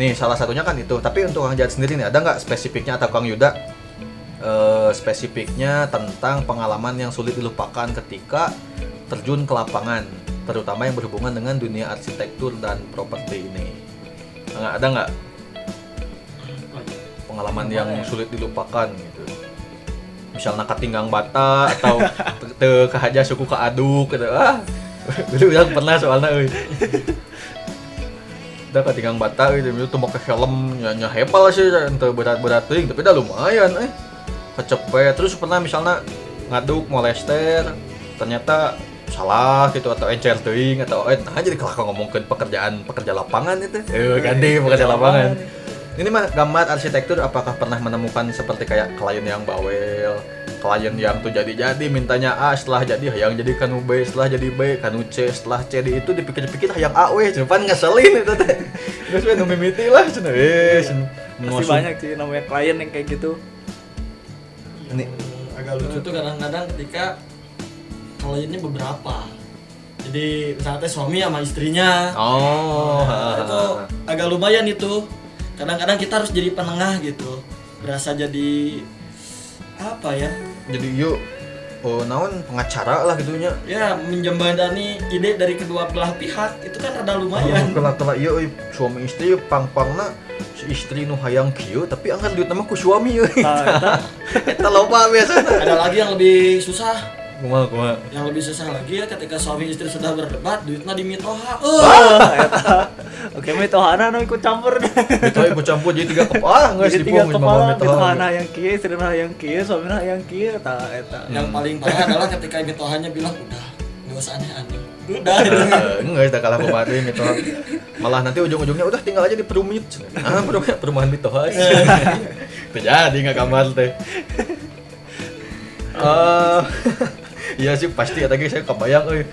Nih salah satunya kan itu. Tapi untuk Kang Jihad sendiri nih ada nggak spesifiknya atau Kang Yuda? Eh, spesifiknya tentang pengalaman yang sulit dilupakan ketika terjun ke lapangan terutama yang berhubungan dengan dunia arsitektur dan properti ini. Nggak ada nggak? Pengalaman yang sulit dilupakan gitu. Misalnya ketinggang bata atau te- kehaja suku keaduk gitu. Ah dulu yang pernah soalnya euy. Udah ketinggang bata gitu itu mau ke helm nya hepal sih ente berat-berat teuing tapi udah lumayan eh kecepet. Terus pernah misalnya ngaduk molester. Ternyata salah gitu atau encer teuing atau eh nah jadi kalau ngomongin pekerjaan pekerja lapangan itu. Eh ganti pekerja lapangan. Ini mah gambar arsitektur apakah pernah menemukan seperti kayak klien yang bawel klien yang tuh jadi-jadi mintanya A setelah jadi hayang jadi kanu B setelah jadi B kanu C setelah C di itu dipikir-pikir hayang A weh cuman ngeselin itu teh. Terus we nu mimiti lah cenah eh banyak sih namanya klien yang kayak gitu. Ini. Agak lucu tuh kadang-kadang ketika kliennya beberapa. Jadi misalnya suami sama istrinya. Oh. Nah, itu agak lumayan itu. Kadang-kadang kita harus jadi penengah gitu. Berasa jadi apa ya? Jadi yuk oh naon pengacara lah gitunya ya menjembatani ide dari kedua belah pihak itu kan rada Oh, lumayan kalau kalau iya euy, suami istri yeuh, pang-pangna si istri nu hayang kieu tapi angkat duit nama ku suami euy. Nah, Eta. Loba biasa. ada lagi yang lebih susah Kumaha kumaha. yang lebih susah lagi ya ketika suami istri sudah berdebat duitnya di mitoha eta. Oke, mitohana nu ikut campur. Itu ikut campur jadi tiga kepala geus Jadi tiga dipung kepala, mitohana. mitohana yang kieu, istrina yang kieu, suamina yang kieu, eta eta. yang paling parah adalah ketika mitohanya bilang udah nggak usah aneh-aneh udah Enggak, kita kalah kemarin itu. Malah nanti ujung-ujungnya udah tinggal aja di perumit. Ah, perumahan perumahan mitoha. Itu jadi nggak kamar teh. Eh, iya sih pasti ya tadi saya kebayang euy.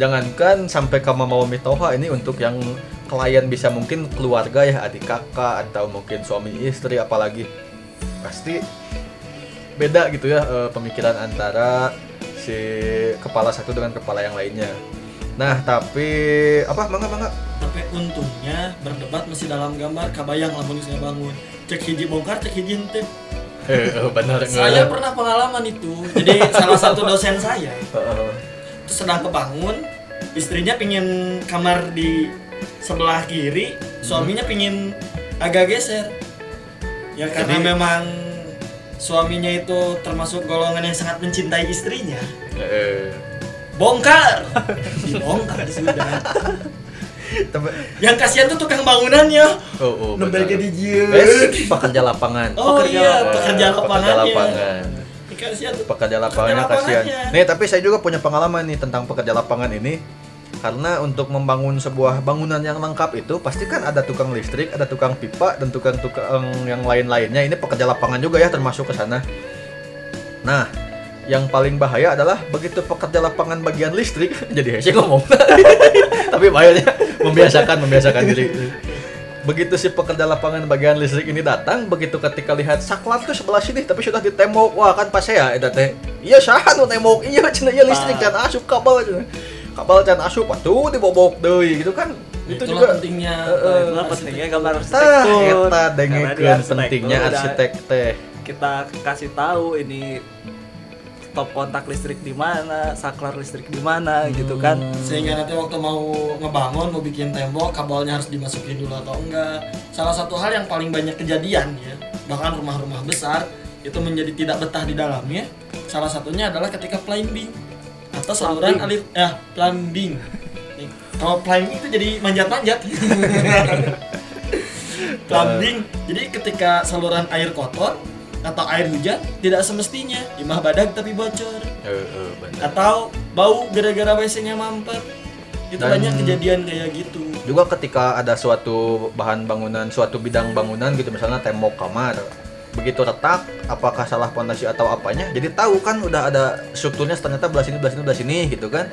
Jangankan sampai kamu mau mitoha ini untuk yang klien bisa mungkin keluarga ya adik kakak atau mungkin suami istri apalagi. Pasti beda gitu ya eh, pemikiran antara si kepala satu dengan kepala yang lainnya. Nah tapi apa? Mangga mangga. Tapi untungnya berdebat masih dalam gambar kabayang geus bangun. Cek hiji bongkar cek hiji Eh, eh, benar saya pernah pengalaman itu. Jadi salah satu dosen saya. Itu sedang kebangun istrinya pingin kamar di sebelah kiri suaminya pingin agak geser. Ya karena Jadi- memang suaminya itu termasuk golongan yang sangat mencintai istrinya. Eh, bongkar! Dibongkar sudah yang kasihan tuh tukang bangunannya oh, oh, nembel jadi. Eh, pekerja lapangan. oh Pekerja iya lapangan. pekerja Pekerja lapangannya lapangan. kasihan tuh Pekerja lapangannya Pekerja kasihan. Nih, tapi saya juga punya pengalaman nih tentang pekerja lapangan ini. Karena untuk membangun sebuah bangunan yang lengkap itu pasti kan ada tukang listrik, ada tukang pipa dan tukang-tukang yang lain-lainnya. Ini pekerja lapangan juga ya termasuk ke sana. Nah, yang paling bahaya adalah begitu pekerja lapangan bagian listrik jadi hese ngomong tapi bahayanya membiasakan membiasakan diri. Begitu si pekerja lapangan bagian listrik ini datang begitu ketika lihat saklar tuh sebelah sini tapi sudah ditembok wah kan pas ya eta teh iya sah nu tembok. Iya cenah iya listrik dan asup kabel cenah kabel dan asup tuh dibobok deui gitu kan. Itu Itulah juga pentingnya. Itulah pentingnya gambar arsitektur. di dengekeun pentingnya arsitek teh. Kita kasih tahu ini stop kontak listrik di mana, saklar listrik di mana gitu kan. sehingga nanti waktu mau ngebangun mau bikin tembok kabelnya harus dimasukin dulu atau enggak. Salah satu hal yang paling banyak kejadian ya bahkan rumah-rumah besar itu menjadi tidak betah di dalamnya salah satunya adalah ketika plumbing atau saluran alir ya plumbing kalau plumbing itu jadi manjat-manjat. Plumbing jadi ketika saluran air kotor atau air hujan tidak semestinya. Imah badag tapi bocor. Bener. atau bau gara-gara WC-nya mampet. Itu Dan- banyak kejadian kayak gitu. juga ketika ada suatu bahan bangunan suatu bidang bangunan gitu misalnya tembok kamar begitu retak apakah salah pondasi atau apanya jadi tahu kan udah ada strukturnya ternyata belah sini belah sini belah sini gitu kan.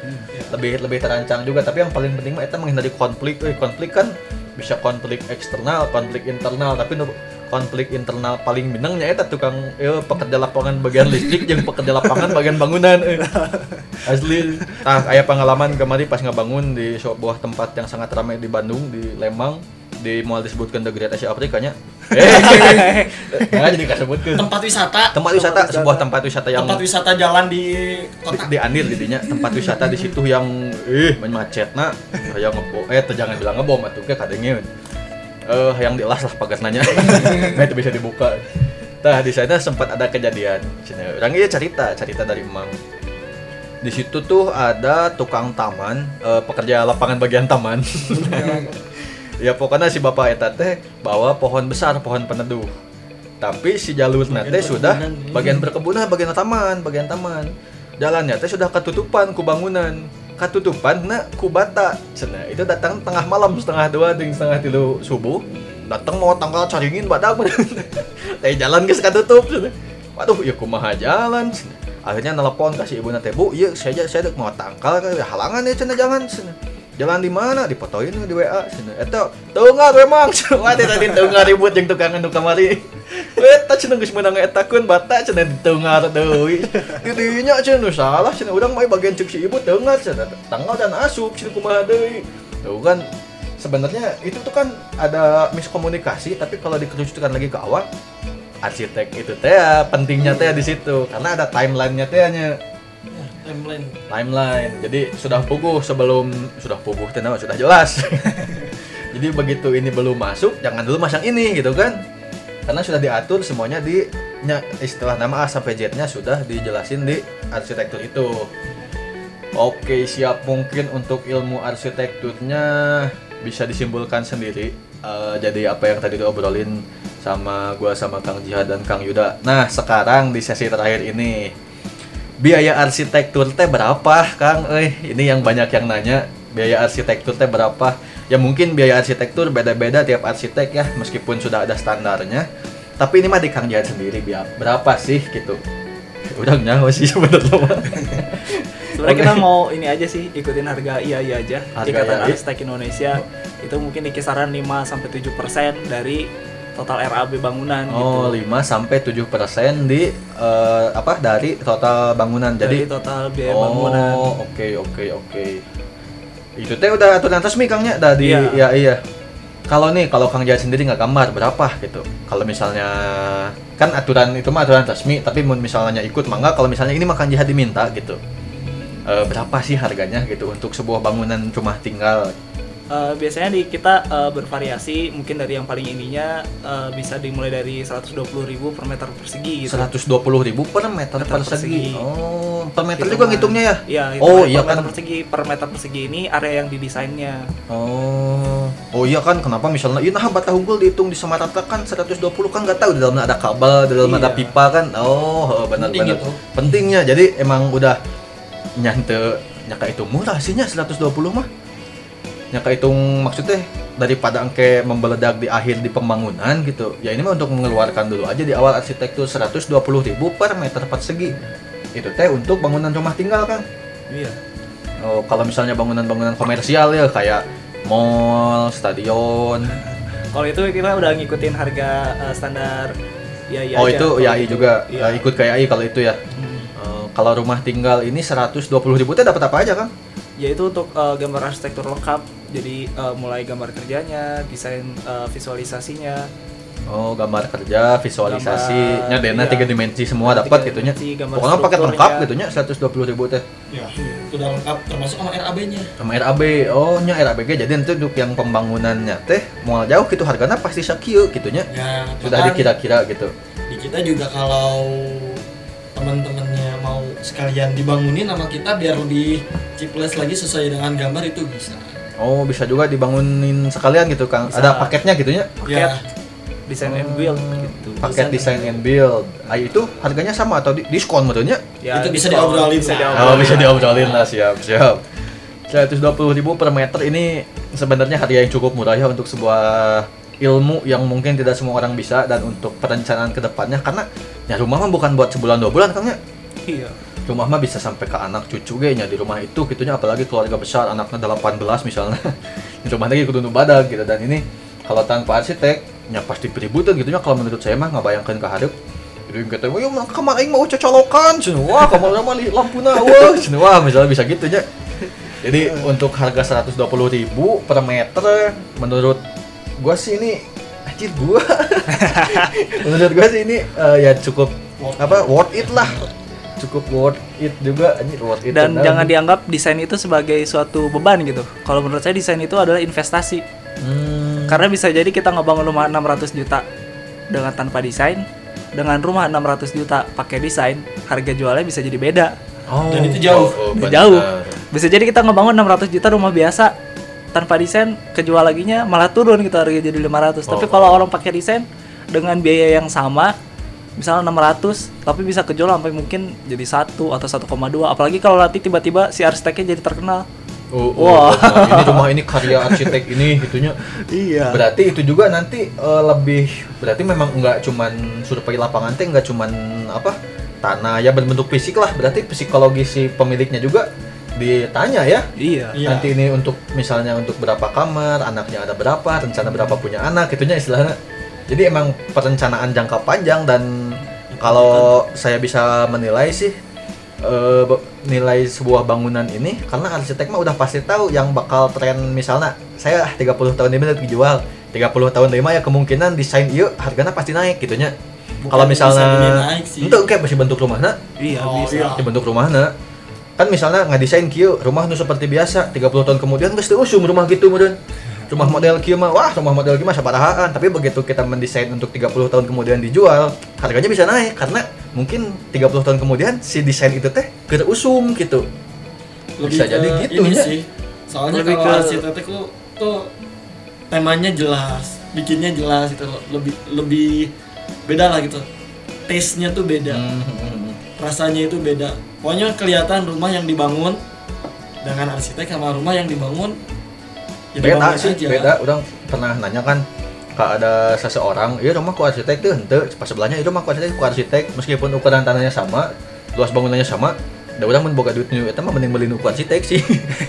Lebih lebih terancang juga. Tapi yang paling penting mah itu menghindari konflik. Eh, konflik kan bisa konflik eksternal konflik internal. Tapi nu konflik internal paling minangnya eta tukang eh, pekerja lapangan bagian listrik yang pekerja lapangan bagian bangunan eh. asli ah aya pengalaman kemarin pas ngebangun di sebuah tempat yang sangat ramai di Bandung di Lembang di mau disebutkan The Great Asia Afrika nya. Eh nggak jadi kasebutkeun tempat wisata. Tempat wisata sebuah tempat wisata yang tempat wisata jalan di di, kota. Di Andir jadinya tempat wisata di situ yang eh macetna kayak ngebom eh jangan bilang ngebom atuh ke eh yang dilas lah pagar nanya nah itu bisa dibuka. Nah di sana sempat ada kejadian. Cina orang iya cerita cerita dari emang di situ tuh ada tukang taman eh, pekerja lapangan bagian taman. Ya pokoknya si bapak eta teh bawa pohon besar pohon peneduh. Tapi si jalur teh sudah perkebunan. bagian perkebunan bagian taman bagian taman. Jalannya teh sudah ketutupan ku bangunan ketutupan na ku bata cenah itu datang tengah malam setengah dua dengan setengah tilu subuh. Datang mau tanggal caringin badak teh jalan geus katutup cenah waduh ya kumaha jalan cenah. akhirnya nelpon kasih ibu teh bu iya saya saya mau tangkal halangan ya cenah jangan cenah jalan di mana? Dipotoin di WA cenah eta teungar memang wah teh tadi teungar ribut jeung tukang anu kamari eta cenah geus meunang eta kun bata cenah diteungar deui. Di dinya salah cenah urang mah bagian cek si ibu teungar cenah tanggal dan asup cenah kumaha deui. Tuh kan sebenarnya itu tuh kan ada miskomunikasi tapi kalau dikerucutkan lagi ke awal arsitek itu teh ya, pentingnya teh di situ. Karena ada timelinenya tehnya Ya, timeline. Timeline. Jadi sudah puguh sebelum sudah puguh teh nama, sudah jelas. Jadi begitu ini belum masuk jangan dulu masang ini gitu kan? Karena sudah diatur semuanya di istilah nama A sampai Z nya sudah dijelasin di arsitektur itu. Oke siap mungkin untuk ilmu arsitekturnya bisa disimpulkan sendiri. Eh, jadi apa yang tadi diobrolin sama gua sama Kang Jihad dan Kang Yuda. Nah sekarang di sesi terakhir ini biaya arsitektur teh berapa Kang? Eh, ini yang banyak yang nanya biaya arsitektur teh berapa? Ya mungkin biaya arsitektur beda-beda tiap arsitek ya, meskipun sudah ada standarnya. Tapi ini mah di Kang Jihad sendiri biar berapa sih gitu? Udah nyawa sih sebenarnya. Sebenarnya kita mau ini aja sih ikutin harga iya iya aja. Harga Ikatan IAI. Arsitek Indonesia itu mungkin di kisaran 5 sampai 7% dari total RAB bangunan Oh, gitu. 5 sampai 7% di eh, apa dari total bangunan. Dari Jadi total biaya oh, bangunan. oke oke oke. Itu teh udah aturan resmi Kangnya dari Iya. ya iya. Kalau nih kalau Kang Jahat sendiri nggak gambar berapa gitu. Kalau misalnya kan aturan itu mah aturan resmi, tapi mun misalnya ikut mangga kalau misalnya ini mah Kang Jahat diminta gitu. Eh, berapa sih harganya gitu untuk sebuah bangunan rumah tinggal? Eh, biasanya di kita eh, bervariasi mungkin dari yang paling ininya eh, bisa dimulai dari 120.000 per meter persegi gitu. 120.000 ribu per meter, Meter persegi. persegi. Oh, per meter Hitungan. juga ngitungnya ya? Iya, Oh, iya per kan. meter persegi per meter persegi ini area yang didesainnya. Oh, oh iya kan kenapa misalnya ini nah bata unggul dihitung di Samarata kan 120 kan nggak tahu di dalamnya ada kabel, di dalamnya ada Iya. pipa kan. Oh, benar Penting benar. itu. Pentingnya jadi emang udah nyante nyaka itu murah sihnya 120 mah. Nyaka hitung maksudnya daripada angke membeledak di akhir di pembangunan gitu. Ya ini mah untuk mengeluarkan dulu aja di awal arsitektur 120.000 per meter persegi. itu teh untuk bangunan rumah tinggal kan Iya. oh, kalau misalnya bangunan-bangunan komersial ya kayak mall stadion Kalau itu kita udah ngikutin harga eh, standar IAI oh aja. itu ya itu, juga Iya. Eh, ikut kayak kalau itu ya Hmm. Eh, kalau rumah tinggal ini 120 ribu teh dapat apa aja kan Ya itu untuk eh, gambar arsitektur lengkap. Jadi eh, mulai gambar kerjanya, desain eh, visualisasinya, Oh, gambar kerja, visualisasi, nya Gambar, dena iya. tiga dimensi semua dapat gitu nya. gambar Pokoknya paket lengkap gitu nya 120 ribu teh. ya udah lengkap termasuk sama RAB-nya Sama RAB, oh nya RABG jadi itu untuk yang pembangunannya teh mau jauh gitu harganya pasti sakieu gitu nya. ya Sudah dikira-kira gitu. di kita juga kalau teman-temannya sekalian dibangunin sama kita biar lebih chiples lagi sesuai dengan gambar itu bisa Oh, bisa juga dibangunin sekalian gitu, Kang. Bisa. Ada paketnya gitu nya. Paket ya desain and build gitu. Paket Desain design and build. Ah, itu harganya sama atau di diskon menurutnya? Ya, Itu bisa diobrolin bisa lah. diobrolin. Oh, bisa diobrolin lah, siap, siap. 120 ribu per meter ini sebenarnya harga yang cukup murah ya untuk sebuah ilmu yang mungkin tidak semua orang bisa dan untuk perencanaan ke depannya karena ya rumah mah bukan buat sebulan dua bulan kang ya Iya. Rumah mah bisa sampai ke anak cucu ge nya di rumah itu gitunya apalagi keluarga besar anaknya 18 misalnya di rumah lagi kudu nu badag gitu dan ini kalau tanpa arsitek ya pasti beributan gitu nya kalau menurut saya mah ngabayangkeun ka hareup jadi kata, "Wah, mah kamar aing mau cocolokan." Cenah, "Wah, kamar mah li- lampuna wah." "Wah, misalnya bisa gitu nya. Jadi untuk harga 120.000 per meter menurut gua sih ini anjir gua. menurut gua sih ini eh, ya cukup apa worth it lah. Cukup worth it juga anjir worth it. Dan jangan dianggap desain itu sebagai suatu beban gitu. Kalau menurut saya desain itu adalah investasi. Hmm. Karena bisa jadi kita ngebangun rumah 600 juta dengan tanpa desain, dengan rumah 600 juta pakai desain, harga jualnya bisa jadi beda. Oh, Dan itu jauh. benar. Jauh. Bisa jadi kita ngebangun 600 juta rumah biasa tanpa desain, kejual laginya malah turun gitu harga jadi 500. Tapi Oh. kalau orang pakai desain dengan biaya yang sama, misalnya 600, tapi bisa kejual sampai mungkin jadi 1 atau 1,2. Apalagi kalau nanti tiba-tiba si arsiteknya jadi terkenal. Oh, oh, Wah. nah, ini rumah ini karya arsitek ini gitunya. Iya. Berarti itu juga nanti eh, lebih berarti memang nggak cuman survei lapangan teh nggak cuman apa tanah ya berbentuk fisik lah berarti psikologi si pemiliknya juga ditanya ya Iya. Iya. nanti ini untuk misalnya untuk berapa kamar anaknya ada berapa rencana berapa punya anak itunya istilahnya jadi emang perencanaan jangka panjang dan kalau saya bisa menilai sih eh, be- nilai sebuah bangunan ini karena arsitek mah udah pasti tahu yang bakal tren misalnya saya ah, 30 tahun ini udah dijual 30 tahun lima ya kemungkinan desain iya harganya pasti naik gitunya. Kalau misalnya itu kayak masih bentuk rumahnya. Iya, Oh, bisa. iya. di bentuk rumahnya. Kan misalnya nggak desain kieu rumah nu seperti biasa 30 tahun kemudian geus teu usum rumah gitu kemudian rumah model kieu mah wah rumah model kieu mah sabarahaan tapi begitu kita mendesain untuk 30 tahun kemudian dijual harganya bisa naik. Karena mungkin 30 tahun kemudian si desain itu teh keur usum gitu bisa ke jadi gitu ini ya. sih. Soalnya Lebih kalau ke- arsitek tuh tuh temanya jelas bikinnya jelas itu lebih lebih beda lah gitu. Taste nya tuh beda. Hmm, rasanya itu beda. Pokoknya kelihatan rumah yang dibangun dengan arsitek sama rumah yang dibangun beda sih aja. beda. Orang pernah nanya kan ke ada seseorang? Iya rumah ku arsitek tuh henteu. Pas sebelahnya itu rumah ku arsitek ku arsitek. Meskipun ukuran tanahnya sama luas bangunannya sama da orang mun boga duit nu eta mah mending beli nu ku arsitek sih.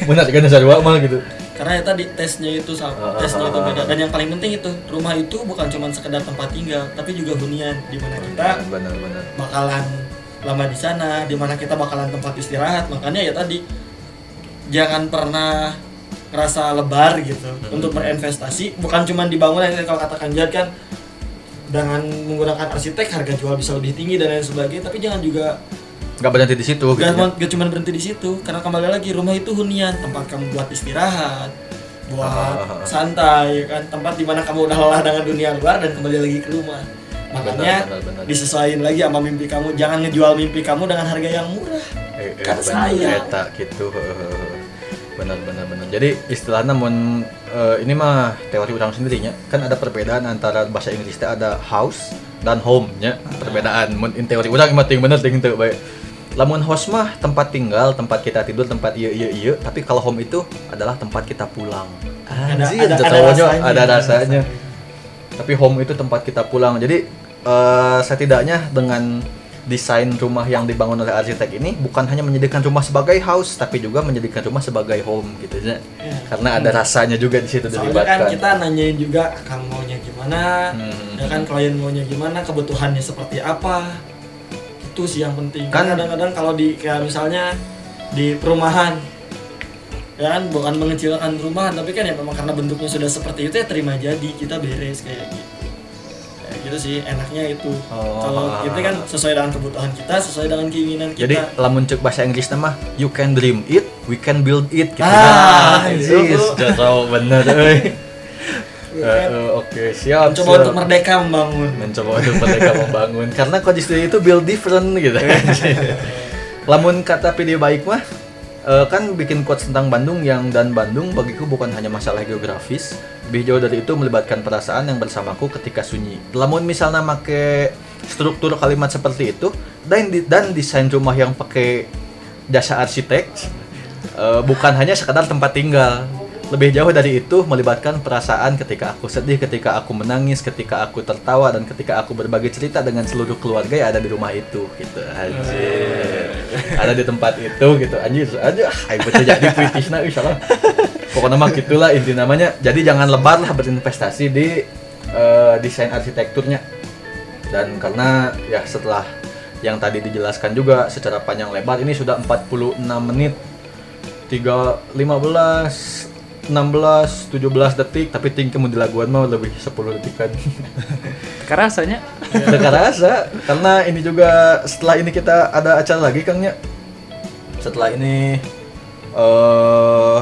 Benar kan sarua mah gitu. Karena ya tadi tesnya itu sama Ah, tesnya itu ah, beda. ah. dan yang paling penting itu rumah itu bukan cuma sekedar tempat tinggal tapi juga hunian di mana kita benar benar. bakalan lama di sana di mana kita bakalan tempat istirahat. Makanya ya tadi jangan pernah ngerasa lebar gitu Hmm. untuk berinvestasi bukan cuma di bangunan kalau katakan Jad kan dengan menggunakan arsitek harga jual bisa lebih tinggi dan lain sebagainya tapi jangan juga nggak berhenti di situ gitu gak, ya. gak cuma berhenti di situ karena kembali lagi rumah itu hunian tempat kamu buat istirahat buat Ah. santai kan tempat di mana kamu udah lelah dengan dunia luar dan kembali lagi ke rumah makanya Benar, benar, benar. disesuaikan lagi sama mimpi kamu jangan ngejual mimpi kamu dengan harga yang murah Eh, eh, Kan saya. gitu benar benar benar jadi istilahnya mun eh, ini mah teori orang sendirinya. Kan ada perbedaan antara bahasa Inggris teh ada house dan home nya perbedaan. Mun in teori orang mah ting bener ting bae. Lamun house mah tempat tinggal tempat kita tidur tempat iya iya iya tapi kalau home itu adalah tempat kita pulang. Ada- Anjir, ada- ada cowoknya rasanya, ada ada rasanya rasanya. tapi home itu tempat kita pulang. Jadi eh, setidaknya dengan desain rumah yang dibangun oleh arsitek ini bukan hanya menjadikan rumah sebagai house tapi juga menjadikan rumah sebagai home gitu ya. Karena ada rasanya juga di situ Soalnya kan kita nanyain juga kang maunya gimana, Hmm. ya kan klien maunya gimana, kebutuhannya seperti apa. Itu sih yang penting. Kan- kadang-kadang kalau di kayak misalnya di perumahan ya kan bukan mengecilkan perumahan tapi kan ya memang karena bentuknya sudah seperti itu ya terima jadi kita beres kayak gitu gitu sih enaknya itu Oh. kalau itu kan sesuai dengan kebutuhan kita sesuai dengan keinginan kita Jadi lamun cek bahasa Inggris nama you can dream it, we can build it gitu. Ah, itu itu. sudah tahu bener euy. Ya Eh, kan? eh, Oke, siap. mencoba siap. untuk merdeka membangun mencoba untuk mereka membangun karena kondisi itu build different gitu lamun kata video baik mah eh, kan bikin quotes tentang Bandung yang dan Bandung bagiku bukan hanya masalah geografis. Lebih jauh dari itu melibatkan perasaan yang bersamaku ketika sunyi. Lamun misalnya make struktur kalimat seperti itu dan dan desain rumah yang pakai jasa arsitek eh, bukan hanya sekadar tempat tinggal lebih jauh dari itu melibatkan perasaan ketika aku sedih, ketika aku menangis, ketika aku tertawa dan ketika aku berbagi cerita dengan seluruh keluarga yang ada di rumah itu gitu. Anjir. ada di tempat itu gitu. Anjir aja ayo jadi ih salah. Pokoknya mah gitulah inti namanya. Jadi jangan lebar lah berinvestasi di eh, desain arsitekturnya. Dan karena ya setelah yang tadi dijelaskan juga secara panjang lebar ini sudah 46 menit 3 15 16 17 detik tapi tinggi mau dilaguan mah lebih 10 detikan Kerasanya. Udah rasa karena ini juga setelah ini kita ada acara lagi Kang ya. Setelah ini eh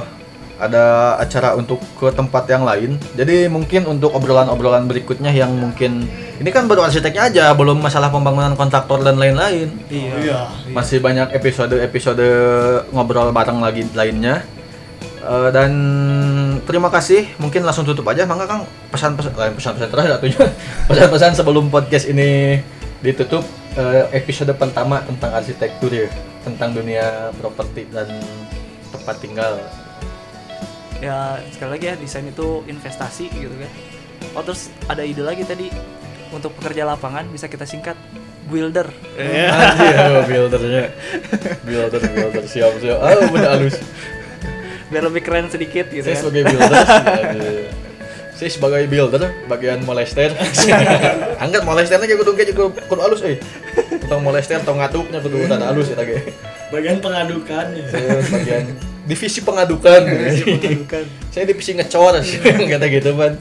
ada acara untuk ke tempat yang lain. Jadi mungkin untuk obrolan-obrolan berikutnya yang mungkin ini kan baru arsiteknya aja belum masalah pembangunan kontraktor dan lain-lain. Iya. Masih banyak episode-episode ngobrol bareng lagi lainnya Eh, dan terima kasih. Mungkin langsung tutup aja mangga kang. Pesan-pesan lain pesan-pesan terakhir atunya pesan-pesan sebelum podcast ini ditutup eh, episode pertama tentang arsitektur ya tentang dunia properti dan tempat tinggal. Ya sekali lagi ya desain itu investasi gitu kan. Oh terus ada ide lagi tadi untuk pekerja lapangan bisa kita singkat builder. Anjir, oh, buildernya. Builder builder siap siap. Ah udah halus biar lebih keren sedikit gitu saya kan. sebagai builder saya sebagai builder bagian molester. Angkat molesternya kayak kudu kayak kudu kudu halus eh. Tentang molester tentang ngatuknya kudu rada halus ya bagian pengadukan ya. bagian divisi pengadukan. Pengadukan. saya divisi ngecor kata gitu kan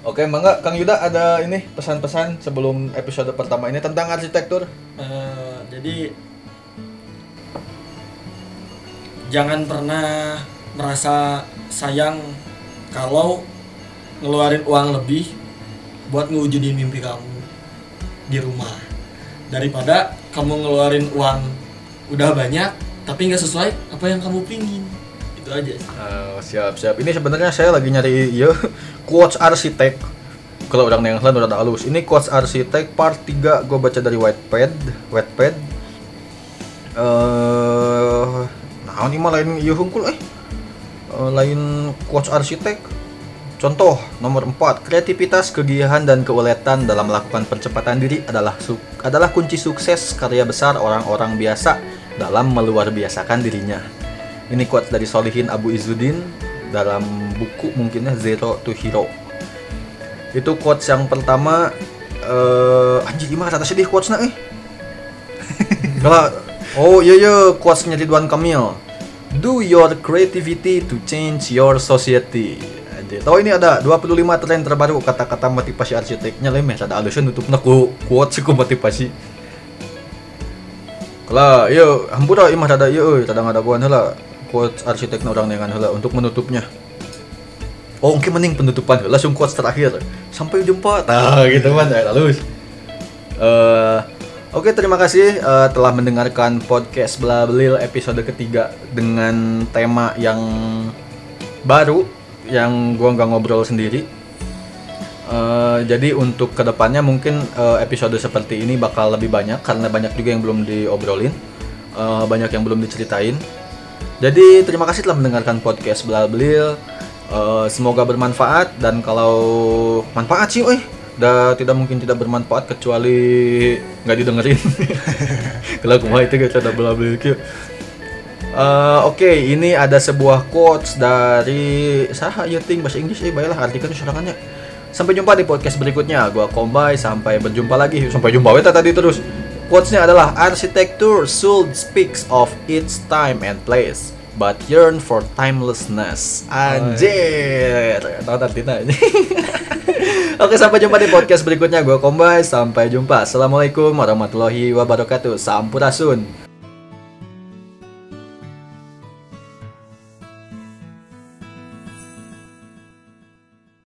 Oke, mangga Kang Yuda ada ini pesan-pesan sebelum episode pertama ini tentang arsitektur. Eh, jadi jangan pernah merasa sayang kalau ngeluarin uang lebih buat ngewujudin mimpi kamu di rumah daripada kamu ngeluarin uang udah banyak tapi nggak sesuai apa yang kamu pingin itu aja. Oh, siap siap. Ini sebenarnya saya lagi nyari ya quotes arsitek. Kalau orang yang lain udah halus. Ini quotes arsitek part 3 gue baca dari Wattpad, Wattpad. Eh, nah ini mah lain ieu hungkul eh. Eh, lain quotes arsitek. Contoh nomor 4, kreativitas, kegiahan dan keuletan dalam melakukan percepatan diri adalah adalah kunci sukses karya besar orang-orang biasa dalam meluar biasakan dirinya. Ini quotes dari Solihin Abu Izzuddin dalam buku mungkinnya Zero to Hero. Itu quotes yang pertama eh anjir gimana kata sedih quotesnya eh. Oh iya iya quotesnya Ridwan Kamil. Do your creativity to change your society. Tahu ini ada 25 tren terbaru kata-kata motivasi arsiteknya lemeh ada alusan nutupna ku quotes ku motivasi. Kalau iya hampura imah rada iya euy rada ngadaguan heula quotes arsitekna orang dengan heula untuk menutupnya. Oh, mungkin mending penutupan langsung quotes terakhir. Sampai jumpa. Tah gitu kan ya halus. Eh Oke, terima kasih eh, telah mendengarkan podcast Blablil episode ketiga dengan tema yang baru yang gua nggak ngobrol sendiri. Eh, jadi untuk ke depannya mungkin eh, episode seperti ini bakal lebih banyak karena banyak juga yang belum diobrolin, eh, banyak yang belum diceritain. Jadi terima kasih telah mendengarkan podcast Blablil. Eh, semoga bermanfaat dan kalau manfaat sih, eh dan tidak mungkin tidak bermanfaat kecuali nggak didengerin. Kalau aku itu kita udah bela beli Uh, Oke, okay, ini ada sebuah quotes dari Saha Yuting bahasa Inggris, eh baiklah artikan serangannya. Sampai jumpa di podcast berikutnya. Gua Kombay, sampai berjumpa lagi. Sampai jumpa weta tadi terus. Quotesnya adalah arsitektur should speaks of its time and place but yearn for timelessness. Anjir. Tahu tadi ini. Oke, sampai jumpa di podcast berikutnya. Gue Kombay. Sampai jumpa. Assalamualaikum warahmatullahi wabarakatuh. Sampurasun.